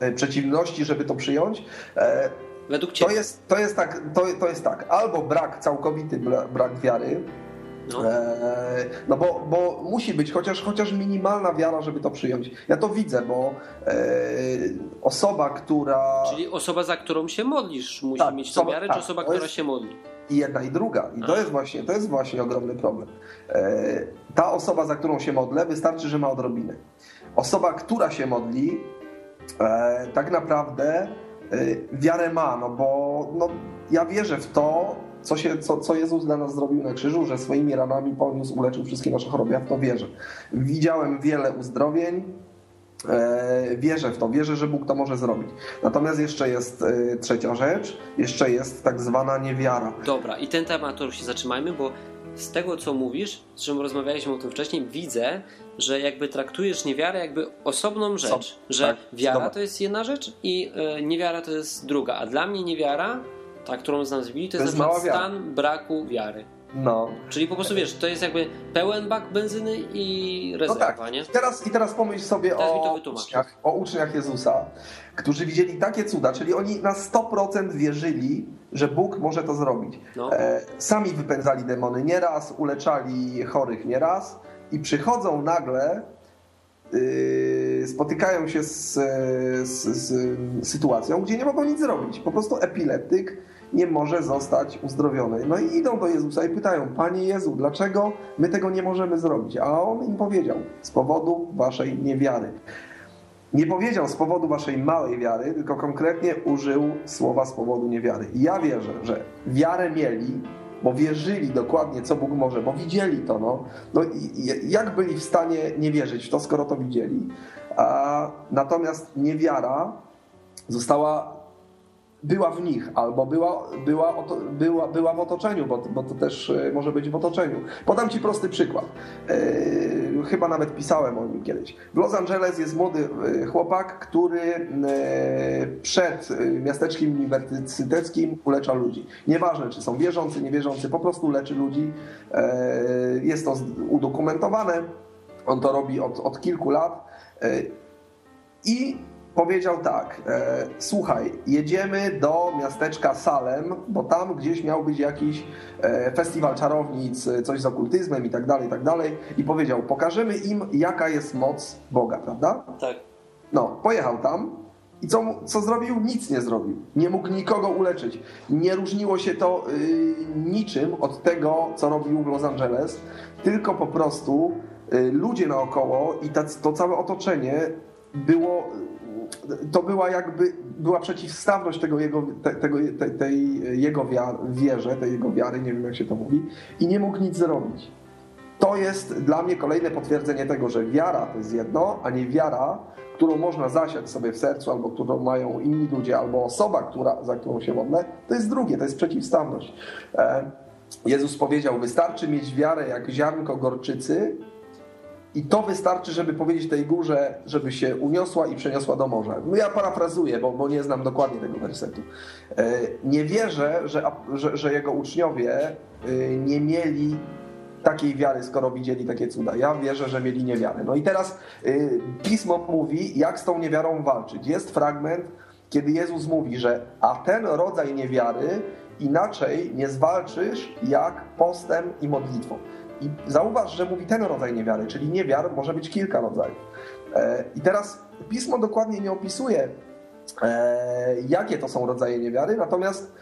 E, przeciwności, żeby to przyjąć? E,
Według Ciebie?
To jest, to jest, tak, to, to jest tak, albo brak, całkowity brak wiary, no, e, no bo, bo musi być chociaż, chociaż minimalna wiara, żeby to przyjąć. Ja to widzę, bo e, osoba, która...
Czyli osoba, za którą się modlisz, musi tak, mieć tę wiarę, tak, czy osoba, która jest... się modli?
i jedna i druga. I to jest właśnie, to jest właśnie ogromny problem. E, ta osoba, za którą się modlę, wystarczy, że ma odrobinę. Osoba, która się modli, e, tak naprawdę wiarę ma, no bo no, ja wierzę w to, co, się, co, co Jezus dla nas zrobił na krzyżu, że swoimi ranami poniósł, uleczył wszystkie nasze choroby. Ja w to wierzę. Widziałem wiele uzdrowień, E, wierzę w to, wierzę, że Bóg to może zrobić. Natomiast jeszcze jest e, trzecia rzecz, jeszcze jest tak zwana niewiara.
Dobra, i ten temat to się zatrzymajmy, bo z tego, co mówisz, z czym rozmawialiśmy o tym wcześniej, widzę, że jakby traktujesz niewiarę jakby osobną rzecz, że tak, wiara dobra. to jest jedna rzecz i e, niewiara to jest druga, a dla mnie niewiara, ta, którą znam z Biblii, to, to jest, jest stan braku wiary.
No.
Czyli po prostu wiesz, to jest jakby pełen bak benzyny i rezerwa, no tak.
nie? I teraz, I teraz pomyśl sobie o uczniach, o uczniach Jezusa, którzy widzieli takie cuda, czyli oni na 100% wierzyli, że Bóg może to zrobić. No. E, sami wypędzali demony nieraz, uleczali chorych nieraz i przychodzą nagle yy, spotykają się z, z, z, sytuacją, gdzie nie mogą nic zrobić. Po prostu epileptyk nie może zostać uzdrowione. No i idą do Jezusa i pytają, Panie Jezu, dlaczego my tego nie możemy zrobić? A On im powiedział, z powodu waszej niewiary. Nie powiedział z powodu waszej małej wiary, tylko konkretnie użył słowa z powodu niewiary. I ja wierzę, że wiarę mieli, bo wierzyli dokładnie, co Bóg może, bo widzieli to. No, no jak byli w stanie nie wierzyć w to, skoro to widzieli? A, natomiast niewiara została była w nich, albo była, była, była, była w otoczeniu, bo, bo to też e, może być w otoczeniu. Podam Ci prosty przykład. Yy, chyba nawet pisałem o nim kiedyś. W Los Angeles jest młody e, chłopak, który yy, przed miasteczkiem uniwersyteckim ulecza ludzi. Nieważne, czy są wierzący, niewierzący, po prostu leczy ludzi. Yy, jest to udokumentowane. On to robi od, od kilku lat. I powiedział tak, e, słuchaj, jedziemy do miasteczka Salem, bo tam gdzieś miał być jakiś e, festiwal czarownic, coś z okultyzmem i tak dalej, i tak dalej. I powiedział, pokażemy im, jaka jest moc Boga, prawda?
Tak.
No, pojechał tam i co, co zrobił? Nic nie zrobił. Nie mógł nikogo uleczyć. Nie różniło się to y, niczym od tego, co robił w Los Angeles, tylko po prostu y, ludzie naokoło i ta, to całe otoczenie było to była jakby była przeciwstawność tego jego, te, tego, te, tej jego wiar, wierze, tej jego wiary, nie wiem jak się to mówi, i nie mógł nic zrobić. To jest dla mnie kolejne potwierdzenie tego, że wiara to jest jedno, a nie wiara, którą można zasiać sobie w sercu, albo którą mają inni ludzie, albo osoba, która, za którą się modlę, to jest drugie, to jest przeciwstawność. E, Jezus powiedział, wystarczy mieć wiarę jak ziarnko gorczycy, i to wystarczy, żeby powiedzieć tej górze, żeby się uniosła i przeniosła do morza. No ja parafrazuję, bo, bo nie znam dokładnie tego wersetu. E, nie wierzę, że, że, że jego uczniowie e, nie mieli takiej wiary, skoro widzieli takie cuda. Ja wierzę, że mieli niewiarę. No i teraz e, Pismo mówi, jak z tą niewiarą walczyć. Jest fragment, kiedy Jezus mówi, że a ten rodzaj niewiary inaczej nie zwalczysz jak postem i modlitwą. I zauważ, że mówi ten rodzaj niewiary, czyli niewiar może być kilka rodzajów. E, I teraz pismo dokładnie nie opisuje, e, jakie to są rodzaje niewiary, natomiast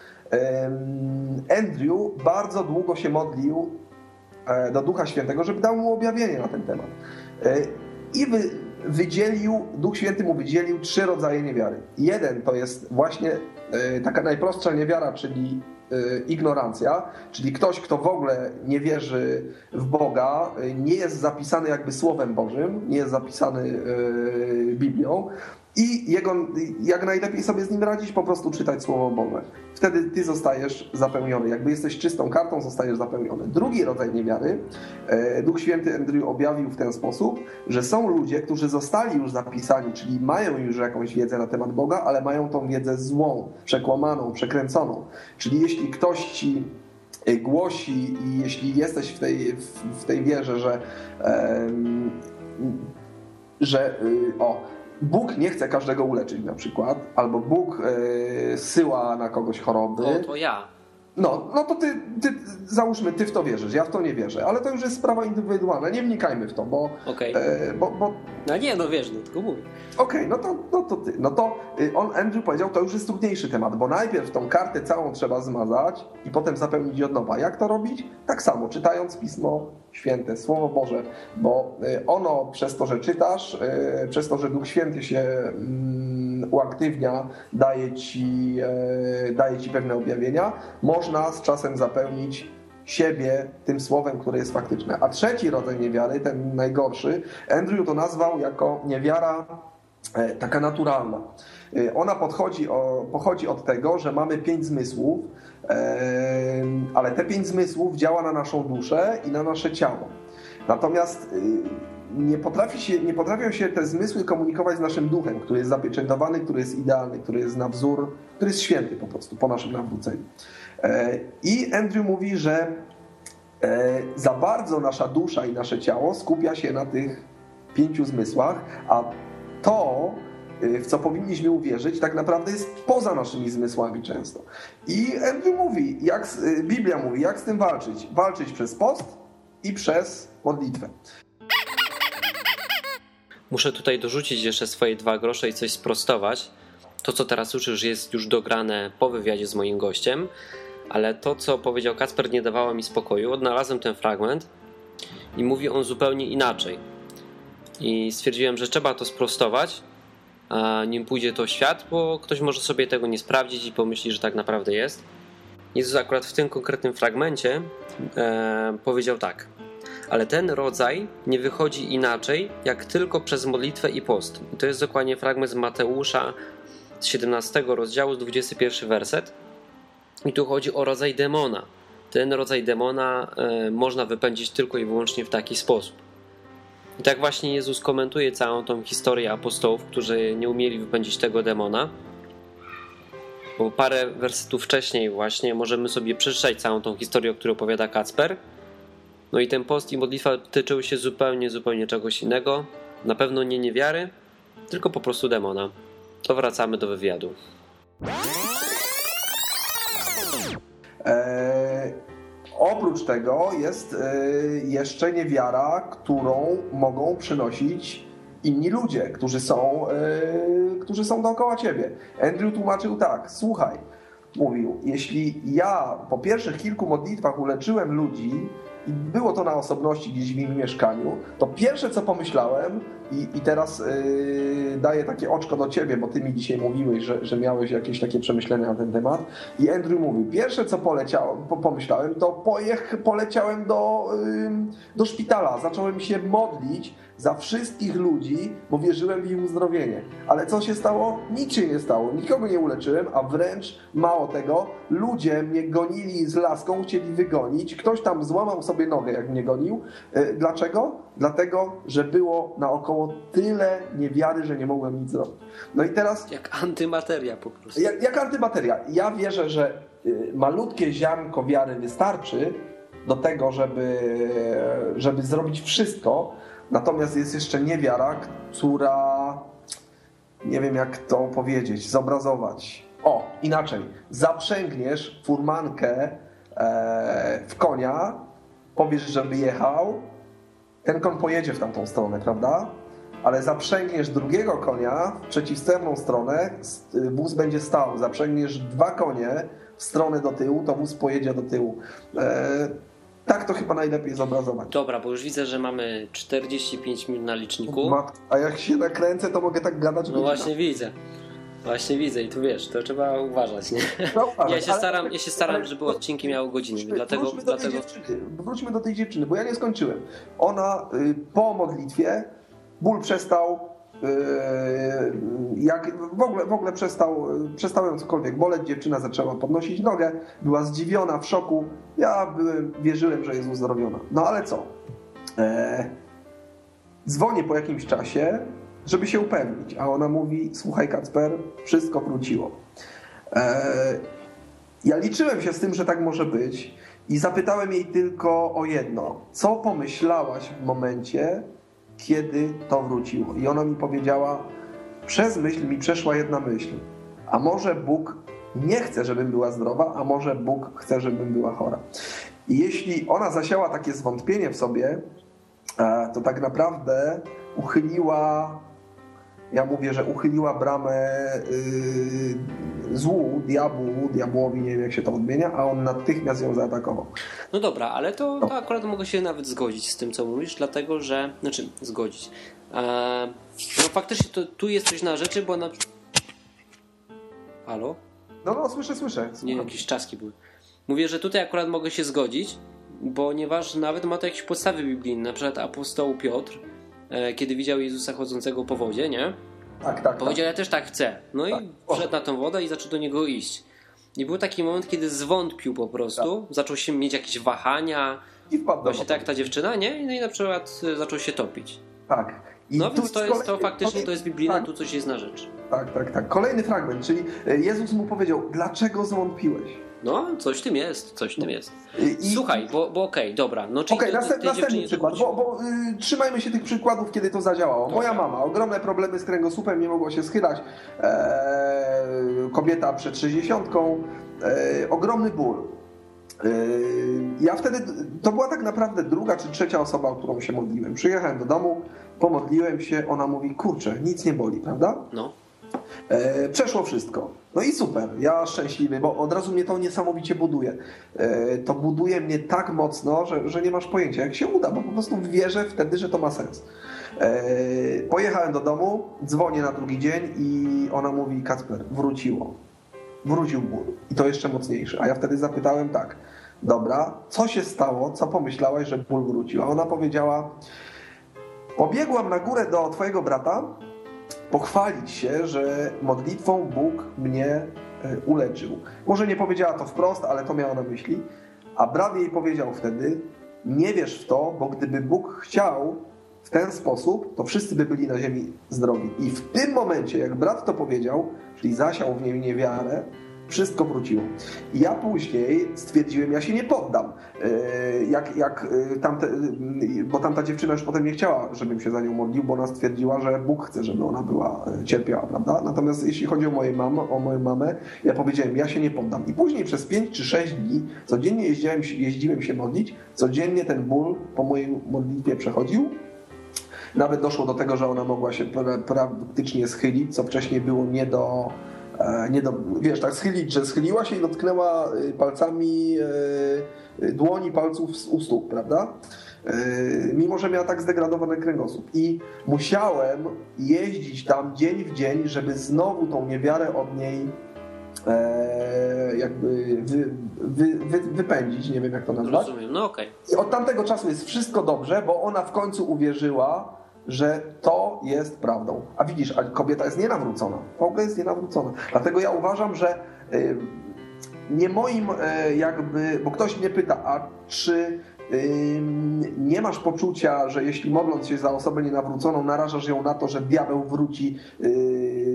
Andrew bardzo długo się modlił e, do Ducha Świętego, żeby dał mu objawienie na ten temat. I wydzielił, Duch Święty mu wydzielił trzy rodzaje niewiary. Jeden to jest właśnie taka najprostsza niewiara, czyli ignorancja, czyli ktoś, kto w ogóle nie wierzy w Boga, y, nie jest zapisany jakby Słowem Bożym, nie jest zapisany y, Biblią, i jego, jak najlepiej sobie z nim radzić, po prostu czytać Słowo Boże. Wtedy ty zostajesz zapełniony. Jakby jesteś czystą kartą, zostajesz zapełniony. Drugi rodzaj niewiary, e, Duch Święty Andrew objawił w ten sposób, że są ludzie, którzy zostali już zapisani, czyli mają już jakąś wiedzę na temat Boga, ale mają tą wiedzę złą, przekłamaną, przekręconą. Czyli jeśli ktoś ci e, głosi i jeśli jesteś w tej, w tej wierze, że, że o, Bóg nie chce każdego uleczyć na przykład, albo Bóg yy, syła na kogoś choroby.
No to ja.
No, no to ty, ty, załóżmy, ty w to wierzysz, ja w to nie wierzę, ale to już jest sprawa indywidualna, nie wnikajmy w to, bo...
Okej. Okay. E, bo, bo... No nie, no wiesz, no tylko mówię.
Okej, okay, no, to, no to ty. No to y, on, Andrew powiedział, to już jest trudniejszy temat, bo najpierw tą kartę całą trzeba zmazać i potem zapełnić od nowa. Jak to robić? Tak samo, czytając Pismo Święte, Słowo Boże, bo y, ono przez to, że czytasz, y, przez to, że Duch Święty się mm, uaktywnia, daje ci, daje ci pewne objawienia, można z czasem zapełnić siebie tym słowem, które jest faktyczne. A trzeci rodzaj niewiary, ten najgorszy, Andrew to nazwał jako niewiara e, taka naturalna. E, ona podchodzi o, pochodzi od tego, że mamy pięć zmysłów, e, ale te pięć zmysłów działa na naszą duszę i na nasze ciało. Natomiast nie, potrafi się, nie potrafią się te zmysły komunikować z naszym duchem, który jest zapieczętowany, który jest idealny, który jest na wzór, który jest święty po prostu po naszym nawróceniu. E, I Andrew mówi, że e, za bardzo nasza dusza i nasze ciało skupia się na tych pięciu zmysłach, a to, e, w co powinniśmy uwierzyć, tak naprawdę jest poza naszymi zmysłami często. I Andrew mówi, jak, Biblia mówi, jak z tym walczyć? Walczyć przez post i przez modlitwę.
Muszę tutaj dorzucić jeszcze swoje dwa grosze i coś sprostować. to, co teraz słyszysz, jest już dograne po wywiadzie z moim gościem, ale to, co powiedział Kacper, nie dawało mi spokoju. Odnalazłem ten fragment i mówi on zupełnie inaczej. I stwierdziłem, że trzeba to sprostować, a nim pójdzie to świat, bo ktoś może sobie tego nie sprawdzić i pomyśli, że tak naprawdę jest. Jezus akurat w tym konkretnym fragmencie e, powiedział tak. Ale ten rodzaj nie wychodzi inaczej, jak tylko przez modlitwę i post. I to jest dokładnie fragment z Mateusza z 17 rozdziału, z 21 werset. I tu chodzi o rodzaj demona. Ten rodzaj demona e, można wypędzić tylko i wyłącznie w taki sposób. I tak właśnie Jezus komentuje całą tą historię apostołów, którzy nie umieli wypędzić tego demona. Bo parę wersetów wcześniej właśnie możemy sobie przeczytać całą tą historię, o której opowiada Kacper. No i ten post i modlitwa tyczyły się zupełnie, zupełnie czegoś innego. Na pewno nie niewiary, tylko po prostu demona. To wracamy do wywiadu.
Eee, oprócz tego jest e, jeszcze niewiara, którą mogą przynosić inni ludzie, którzy są, e, którzy są dookoła ciebie. Andrew tłumaczył tak, słuchaj, mówił, jeśli ja po pierwszych kilku modlitwach uleczyłem ludzi, i było to na osobności gdzieś w im mieszkaniu, to pierwsze co pomyślałem i, i teraz yy, daję takie oczko do ciebie, bo ty mi dzisiaj mówiłeś, że, że miałeś jakieś takie przemyślenia na ten temat. I Andrew mówi, pierwsze co poleciało, po, pomyślałem, to pojech, poleciałem do, yy, do szpitala, zacząłem się modlić za wszystkich ludzi, bo wierzyłem w ich uzdrowienie. Ale co się stało? Nic się nie stało. Nikogo nie uleczyłem, a wręcz mało tego, ludzie mnie gonili z laską, chcieli wygonić. Ktoś tam złamał sobie nogę, jak mnie gonił. E, dlaczego? Dlatego, że było naokoło tyle niewiary, że nie mogłem nic zrobić. No i teraz...
Jak antymateria po prostu.
Jak, jak antymateria. Ja wierzę, że y, malutkie ziarnko wiary wystarczy do tego, żeby, żeby zrobić wszystko, Natomiast jest jeszcze niewiara, która nie wiem jak to powiedzieć, zobrazować. O, inaczej. Zaprzęgniesz furmankę e, w konia, powiesz, żeby jechał, ten koń pojedzie w tamtą stronę, prawda? Ale zaprzęgniesz drugiego konia w przeciwstronną stronę, wóz będzie stał. Zaprzęgniesz dwa konie w stronę do tyłu, to wóz pojedzie do tyłu. E, tak to chyba najlepiej zobrazować.
Dobra, bo już widzę, że mamy 45 minut na liczniku.
a jak się nakręcę, to mogę tak gadać.
No właśnie widzę. Właśnie widzę i tu wiesz, to trzeba uważać, nie? No, ja, się staram, ja się staram, żeby odcinki miały godziny, wróćmy, dlatego...
Wróćmy
do, dlatego...
Tej dziewczyny, wróćmy do tej dziewczyny, bo ja nie skończyłem. Ona y, po modlitwie, ból przestał, jak w ogóle, w ogóle przestał, przestał ją cokolwiek boleć, dziewczyna zaczęła podnosić nogę, była zdziwiona, w szoku. Ja byłem, wierzyłem, że jest uzdrowiona. No ale co? Eee, dzwonię po jakimś czasie, żeby się upewnić, a ona mówi, słuchaj Kacper, wszystko wróciło. Eee, ja liczyłem się z tym, że tak może być i zapytałem jej tylko o jedno. Co pomyślałaś w momencie, kiedy to wróciło. I ona mi powiedziała, przez myśl mi przeszła jedna myśl. A może Bóg nie chce, żebym była zdrowa, a może Bóg chce, żebym była chora. I jeśli ona zasiała takie zwątpienie w sobie, e, to tak naprawdę uchyliła ja mówię, że uchyliła bramę yy, złu, diabłu, diabłowi, nie wiem jak się to odmienia, a on natychmiast ją zaatakował.
No dobra, ale to, to akurat mogę się nawet zgodzić z tym, co mówisz, dlatego że, znaczy zgodzić. Eee, no faktycznie to, tu jest coś na rzeczy, bo na... Halo?
No, no, słyszę, słyszę.
Nie, jakieś czaski były. Mówię, że tutaj akurat mogę się zgodzić, ponieważ nawet ma to jakieś podstawy biblijne, na przykład apostoł Piotr, kiedy widział Jezusa chodzącego po wodzie, nie?
Tak, tak.
Powiedział,
tak.
ja też tak chcę. No tak. i wszedł na tą wodę i zaczął do niego iść. I był taki moment, kiedy zwątpił po prostu, tak. zaczął się mieć jakieś wahania. I wpadł Właśnie tak ta dziewczyna, nie? No i na przykład e, zaczął się topić.
Tak.
I no więc to jest to faktycznie, to jest biblijne, tak. tu coś jest na rzecz.
Tak, tak, tak. Kolejny fragment, czyli e, Jezus mu powiedział, dlaczego zwątpiłeś?
No, coś w tym jest, coś w tym jest. I, Słuchaj, bo, bo okej, okay, dobra. No,
okej, okay, następny, następny przykład, bo, bo y, trzymajmy się tych przykładów, kiedy to zadziałało. Dobra. Moja mama, ogromne problemy z kręgosłupem, nie mogła się schylać. E, kobieta przed 60, e, ogromny ból. E, ja wtedy, to była tak naprawdę druga czy trzecia osoba, o którą się modliłem. Przyjechałem do domu, pomodliłem się, ona mówi, kurczę, nic nie boli, prawda?
No.
E, przeszło wszystko. No i super, ja szczęśliwy, bo od razu mnie to niesamowicie buduje. E, to buduje mnie tak mocno, że, że nie masz pojęcia, jak się uda, bo po prostu wierzę wtedy, że to ma sens. E, pojechałem do domu, dzwonię na drugi dzień i ona mówi, Kacper, wróciło. Wrócił ból. I to jeszcze mocniejszy. A ja wtedy zapytałem tak, dobra, co się stało, co pomyślałaś, że ból wrócił? A ona powiedziała, pobiegłam na górę do twojego brata, pochwalić się, że modlitwą Bóg mnie e, uleczył. Może nie powiedziała to wprost, ale to miała na myśli. A brat jej powiedział wtedy: Nie wierz w to, bo gdyby Bóg chciał w ten sposób, to wszyscy by byli na ziemi zdrowi. I w tym momencie, jak brat to powiedział, czyli zasiał w niej niewiarę, wszystko wróciło. Ja później stwierdziłem, ja się nie poddam. E, jak, jak e, tamte, e, bo tamta dziewczyna już potem nie chciała, żebym się za nią modlił, bo ona stwierdziła, że Bóg chce, żeby ona była cierpiała, prawda? Natomiast jeśli chodzi o, moje mamę, o moją mamę, ja powiedziałem, ja się nie poddam. I później przez 5 czy 6 dni codziennie jeździłem, jeździłem się modlić, codziennie ten ból po mojej modlitwie przechodził, nawet doszło do tego, że ona mogła się praktycznie schylić, co wcześniej było nie do, E, nie do, wiesz, tak schylić, że schyliła się i dotknęła y, palcami y, dłoni palców u stóp, prawda? Y, mimo, że miała tak zdegradowany kręgosłup. I musiałem jeździć tam dzień w dzień, żeby znowu tą niewiarę od niej e, jakby wy, wy, wy, wypędzić, nie wiem jak to nazwać.
Rozumiem, no okej. Okay.
I od tamtego czasu jest wszystko dobrze, bo ona w końcu uwierzyła, że to jest prawdą. A widzisz, a kobieta jest nienawrócona. W ogóle jest nienawrócona. Dlatego ja uważam, że y, nie moim y, jakby, bo ktoś mnie pyta, a czy y, nie masz poczucia, że jeśli modląc się za osobę nienawróconą, narażasz ją na to, że diabeł wróci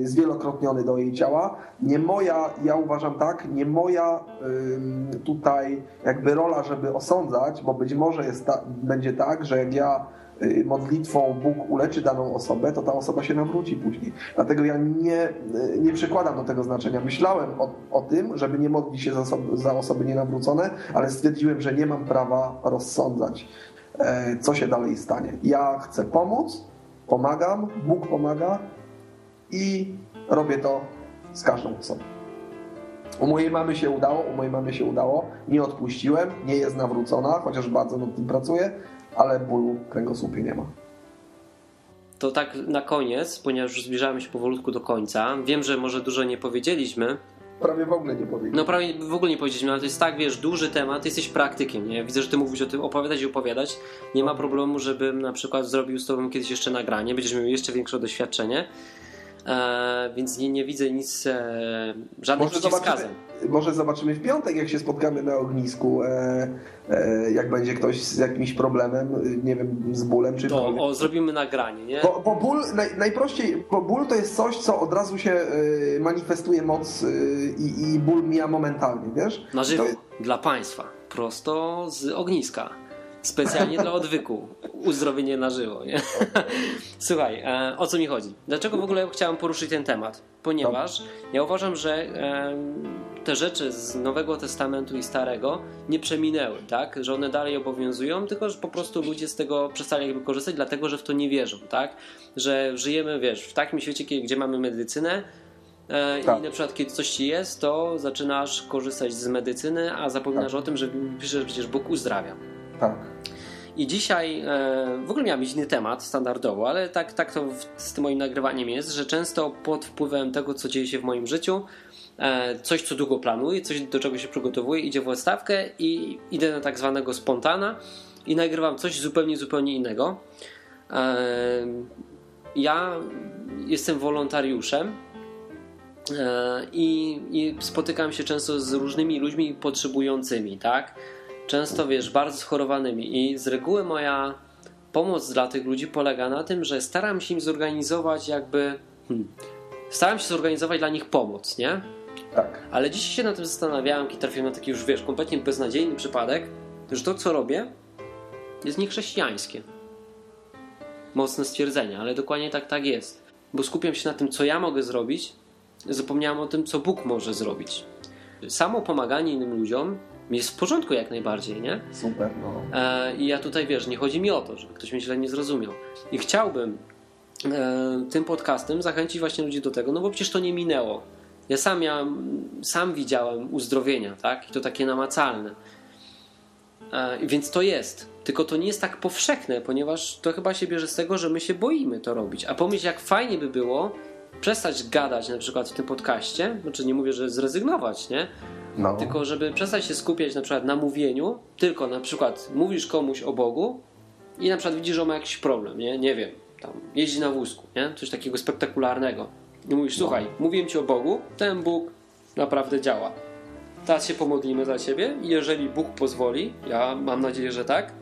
zwielokrotniony do jej ciała. Nie moja, ja uważam tak, nie moja tutaj jakby rola, żeby osądzać, bo być może jest ta, będzie tak, że jak ja Y, modlitwą Bóg uleczy daną osobę, to ta osoba się nawróci później. Dlatego ja nie, y, nie przykładam do tego znaczenia. Myślałem o, o tym, żeby nie modlić się za osoby, za osoby nienawrócone, ale stwierdziłem, że nie mam prawa rozsądzać, e, co się dalej stanie. Ja chcę pomóc, pomagam, Bóg pomaga i robię to z każdą osobą. U mojej mamy się udało, u mojej mamy się udało, nie odpuściłem, nie jest nawrócona, chociaż bardzo nad tym pracuję, ale bólu kręgosłupie nie ma.
To tak na koniec, ponieważ już zbliżamy się powolutku do końca. Wiem, że może dużo nie powiedzieliśmy.
Prawie w ogóle nie powiedzieliśmy.
No prawie w ogóle nie powiedzieliśmy, ale to jest tak, wiesz, duży temat, jesteś praktykiem, nie? Widzę, że ty mówisz o tym opowiadać i opowiadać. Nie ma problemu, żebym na przykład zrobił z tobą kiedyś jeszcze nagranie, będziesz miał jeszcze większe doświadczenie. E, więc nie, nie widzę nic, e, żadnych może.
Zobaczymy, może zobaczymy w piątek, jak się spotkamy na ognisku, e, e, jak będzie ktoś z jakimś problemem, nie wiem, z bólem czy
To o, zrobimy nagranie, nie?
Bo, bo ból, naj, najprościej, bo ból to jest coś, co od razu się e, manifestuje moc e, i, i ból mija momentalnie, wiesz?
Na żywo, jest... dla Państwa, prosto z ogniska. Specjalnie dla odwyku. Uzdrowienie na żywo. Nie? Słuchaj, e, o co mi chodzi? Dlaczego w ogóle chciałem poruszyć ten temat? Ponieważ ja uważam, że e, te rzeczy z Nowego Testamentu i Starego nie przeminęły, tak? Że one dalej obowiązują, tylko że po prostu ludzie z tego przestali jakby korzystać, dlatego że w to nie wierzą, tak? Że żyjemy, wiesz, w takim świecie, gdzie mamy medycynę, e, tak. I na przykład, kiedy coś ci jest, to zaczynasz korzystać z medycyny, a zapominasz tak. o tym, że piszesz przecież Bóg uzdrawia.
Tak.
I dzisiaj e, w ogóle miałem inny temat standardowo, ale tak, tak to z tym moim nagrywaniem jest, że często pod wpływem tego, co dzieje się w moim życiu, e, coś, co długo planuję, coś, do czego się przygotowuję, idzie w odstawkę i idę na tak zwanego spontana i nagrywam coś zupełnie, zupełnie innego. E, ja jestem wolontariuszem i, i spotykam się często z różnymi ludźmi potrzebującymi, tak? Często wiesz, bardzo schorowanymi i z reguły moja pomoc dla tych ludzi polega na tym, że staram się im zorganizować jakby hmm, staram się zorganizować dla nich pomoc, nie?
Tak.
Ale dzisiaj się na tym zastanawiałem i trafiłem na taki już, wiesz, kompletnie beznadziejny przypadek, że to, co robię, jest niechrześcijańskie. Mocne stwierdzenie, ale dokładnie tak, tak jest. Bo skupiam się na tym, co ja mogę zrobić, zapomniałem o tym, co Bóg może zrobić. Samo pomaganie innym ludziom jest w porządku jak najbardziej, nie?
Super, no.
E, I ja tutaj, wiesz, nie chodzi mi o to, żeby ktoś mnie źle nie zrozumiał. I chciałbym e, tym podcastem zachęcić właśnie ludzi do tego, no bo przecież to nie minęło. Ja sam miałem, sam widziałem uzdrowienia, tak? I to takie namacalne. E, więc to jest. Tylko to nie jest tak powszechne, ponieważ to chyba się bierze z tego, że my się boimy to robić. A pomyśl, jak fajnie by było przestać gadać na przykład w tym podcaście, znaczy nie mówię, że zrezygnować, nie? No. Tylko żeby przestać się skupiać na przykład na mówieniu, tylko na przykład mówisz komuś o Bogu i na przykład widzisz, że ma jakiś problem, nie? Nie wiem, tam jeździ na wózku, nie? Coś takiego spektakularnego. I mówisz, no. słuchaj, mówiłem ci o Bogu, ten Bóg naprawdę działa. Teraz się pomodlimy za ciebie i jeżeli Bóg pozwoli, ja mam nadzieję, że tak,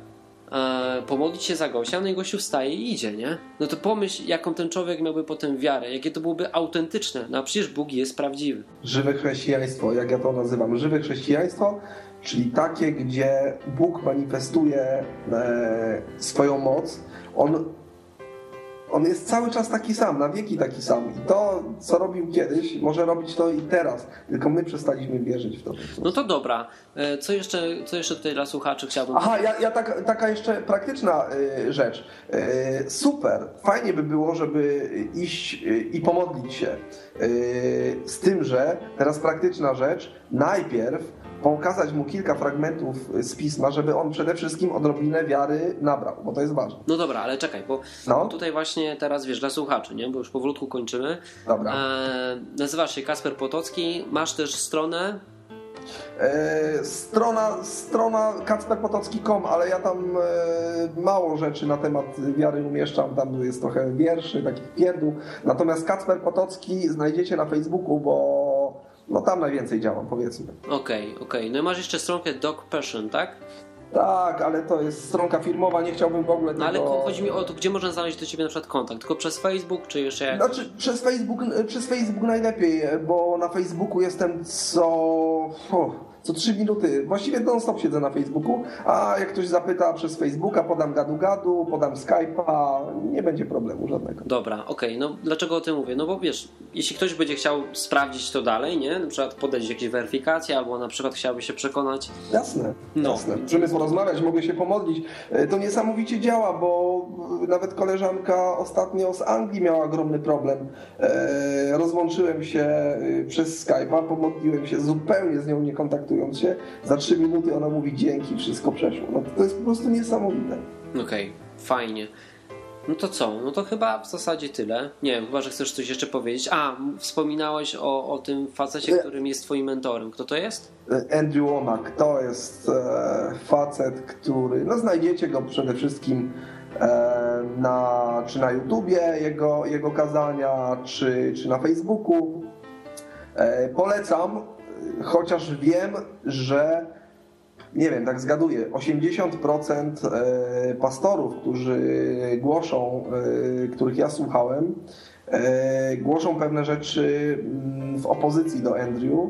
e, pomodlić się za gościa, no i gościu wstaje i idzie, nie? No to pomyśl, jaką ten człowiek miałby potem wiarę, jakie to byłoby autentyczne. No a przecież Bóg jest prawdziwy.
Żywe chrześcijaństwo, jak ja to nazywam, żywe chrześcijaństwo, czyli takie, gdzie Bóg manifestuje e, swoją moc, on on jest cały czas taki sam, na wieki taki sam. I to, co robił kiedyś, może robić to i teraz. Tylko my przestaliśmy wierzyć w to.
No to dobra. E, co jeszcze, co jeszcze tutaj dla słuchaczy chciałbym...
Aha, ja, ja tak, taka jeszcze praktyczna y, rzecz. Y, super. Fajnie by było, żeby iść i pomodlić się. Z tym, że teraz praktyczna rzecz. Najpierw pokazać mu kilka fragmentów z pisma, żeby on przede wszystkim odrobinę wiary nabrał, bo to jest ważne.
No dobra, ale czekaj, bo no. tutaj właśnie teraz wiesz, dla słuchaczy, nie? bo już powolutku kończymy.
Dobra. E,
nazywasz się Kasper Potocki, masz też stronę
E, strona, strona kacperpotocki.com, ale ja tam e, mało rzeczy na temat wiary umieszczam, tam jest trochę wierszy, takich pierdół. Natomiast Kacper Potocki znajdziecie na Facebooku, bo no tam najwięcej działam, powiedzmy.
Okej, okay, okej. Okay. No i masz jeszcze stronkę Dog Passion, tak?
Tak, ale to jest stronka firmowa, nie chciałbym w ogóle
no, tego... ale chodzi mi o to, gdzie można znaleźć do Ciebie na przykład kontakt? Tylko przez Facebook, czy jeszcze jak?
Znaczy, przez Facebook, przez Facebook najlepiej, bo na Facebooku jestem co co trzy minuty, właściwie non-stop siedzę na Facebooku, a jak ktoś zapyta przez Facebooka, podam gadu-gadu, podam Skype'a, nie będzie problemu żadnego.
Dobra, okej, okay. no dlaczego o tym mówię? No bo wiesz, jeśli ktoś będzie chciał sprawdzić to dalej, nie? Na przykład podać jakieś weryfikacje, albo na przykład chciałby się przekonać.
Jasne, no. jasne. Możemy porozmawiać, mogę się pomodlić. E, to niesamowicie działa, bo nawet koleżanka ostatnio z Anglii miała ogromny problem. E, rozłączyłem się e, przez Skype'a, pomodliłem się, zupełnie z nią nie kontaktując się, za trzy minuty ona mówi dzięki, wszystko przeszło. No to jest po prostu niesamowite.
Okej, okay, fajnie. No to co? No to chyba w zasadzie tyle. Nie wiem, chyba, że chcesz coś jeszcze powiedzieć. A, wspominałeś o, o tym facecie, e- którym jest twoim mentorem. Kto to jest?
E, Andrew Womack. To jest e, facet, który... No znajdziecie go przede wszystkim e, na, czy na YouTubie, jego, jego kazania, czy, czy na Facebooku. E, polecam chociaż wiem, że nie wiem, tak zgaduję, 80% e, pastorów, którzy głoszą, e, których ja słuchałem, e, głoszą pewne rzeczy mm, w opozycji do Andrew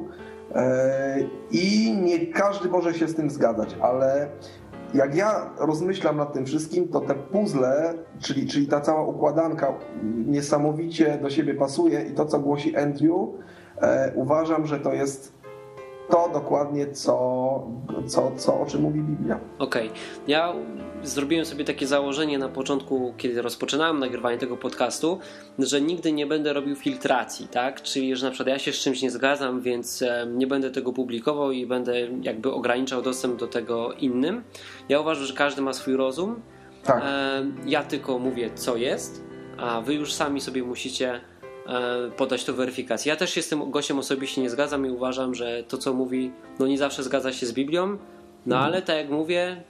i nie każdy może się z tym zgadzać, ale jak ja rozmyślam nad tym wszystkim, to te puzzle, czyli, czyli ta cała układanka niesamowicie do siebie pasuje i to, co głosi Andrew, uważam, że to jest to dokładnie, co, co, co, o czym mówi Biblia.
Okej. Okay. Ja zrobiłem sobie takie założenie na początku, kiedy rozpoczynałem nagrywanie tego podcastu, że nigdy nie będę robił filtracji, tak? Czyli, że na przykład ja się z czymś nie zgadzam, więc nie będę tego publikował i będę jakby ograniczał dostęp do tego innym. Ja uważam, że każdy ma swój rozum. Tak. Ja tylko mówię, co jest, a wy już sami sobie musicie E, podać to weryfikację. Ja też się z tym gościem osobiście nie zgadzam i uważam, że to co mówi, no nie zawsze zgadza się z Biblią, no mhm. ale tak jak mówię,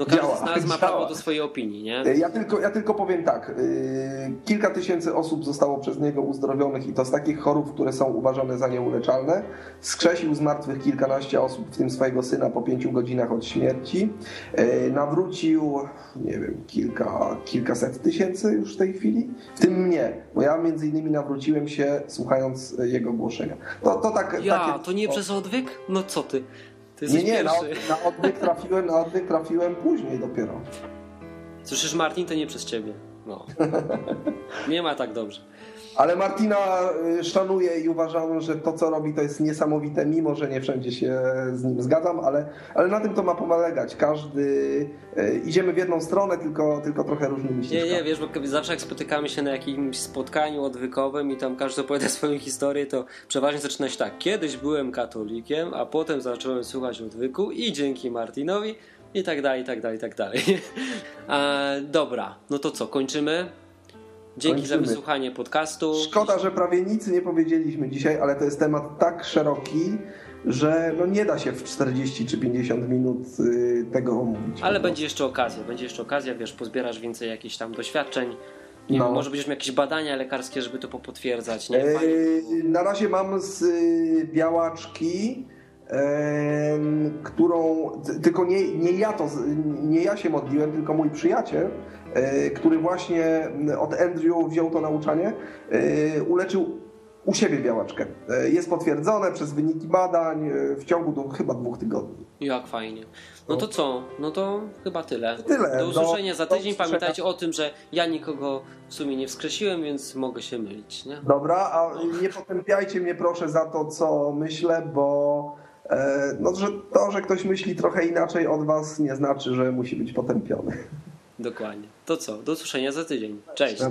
no każdy działa, z nas ma prawo do swojej opinii, nie?
Ja tylko, ja tylko powiem tak. Y, kilka tysięcy osób zostało przez niego uzdrowionych i to z takich chorób, które są uważane za nieuleczalne. Skrzesił z martwych kilkanaście osób, w tym swojego syna po pięciu godzinach od śmierci. Y, nawrócił, nie wiem, kilka, kilkaset tysięcy już w tej chwili. W tym mnie, bo ja między innymi nawróciłem się słuchając jego głoszenia. To, to tak,
ja, takie... to nie przez odwyk? No co ty?
Nie, nie, na, na odwyk trafiłem, na odwyk trafiłem później dopiero.
Słyszysz, Martin, to nie przez ciebie. No. Nie ma tak dobrze.
Ale Martina y, szanuję i uważam, że to, co robi, to jest niesamowite, mimo że nie wszędzie się z nim zgadzam, ale, ale na tym to ma polegać. Każdy y, idziemy w jedną stronę, tylko, tylko trochę różnymi ścieżkami.
Nie, nie, wiesz, bo zawsze jak spotykamy się na jakimś spotkaniu odwykowym i tam każdy opowiada swoją historię, to przeważnie zaczyna się tak. Kiedyś byłem katolikiem, a potem zacząłem słuchać odwyku i dzięki Martinowi i tak dalej, i tak dalej, i tak dalej. E, dobra, no to co, kończymy? Dzięki
Kończymy.
za wysłuchanie podcastu.
Szkoda, że prawie nic nie powiedzieliśmy dzisiaj, ale to jest temat tak szeroki, że no nie da się w 40 czy 50 minut y, tego omówić.
Ale będzie jeszcze okazja, będzie jeszcze okazja, wiesz, pozbierasz więcej jakichś tam doświadczeń. Nie
No.
wiem, może będziesz miał jakieś badania lekarskie, żeby to popotwierdzać, nie?
Yy, na razie mam z y, białaczki, którą tylko nie, nie ja to, nie ja się modliłem, tylko mój przyjaciel, który właśnie od Andrew wziął to nauczanie, y, uleczył u siebie białaczkę. Y, Jest potwierdzone przez wyniki badań y, w ciągu do, chyba dwóch tygodni.
Jak fajnie. No to co? No to chyba tyle.
Tyle.
Do usłyszenia
Do-
za tydzień. Pamiętajcie o tym, że ja nikogo w sumie nie wskrzesiłem, więc mogę się mylić, nie?
Dobra, a nie potępiajcie mnie proszę za to, co myślę, bo e, no, że to, że ktoś myśli trochę inaczej od was, nie znaczy, że musi być potępiony.
Dokładnie. To co? Do usłyszenia za tydzień. Cześć.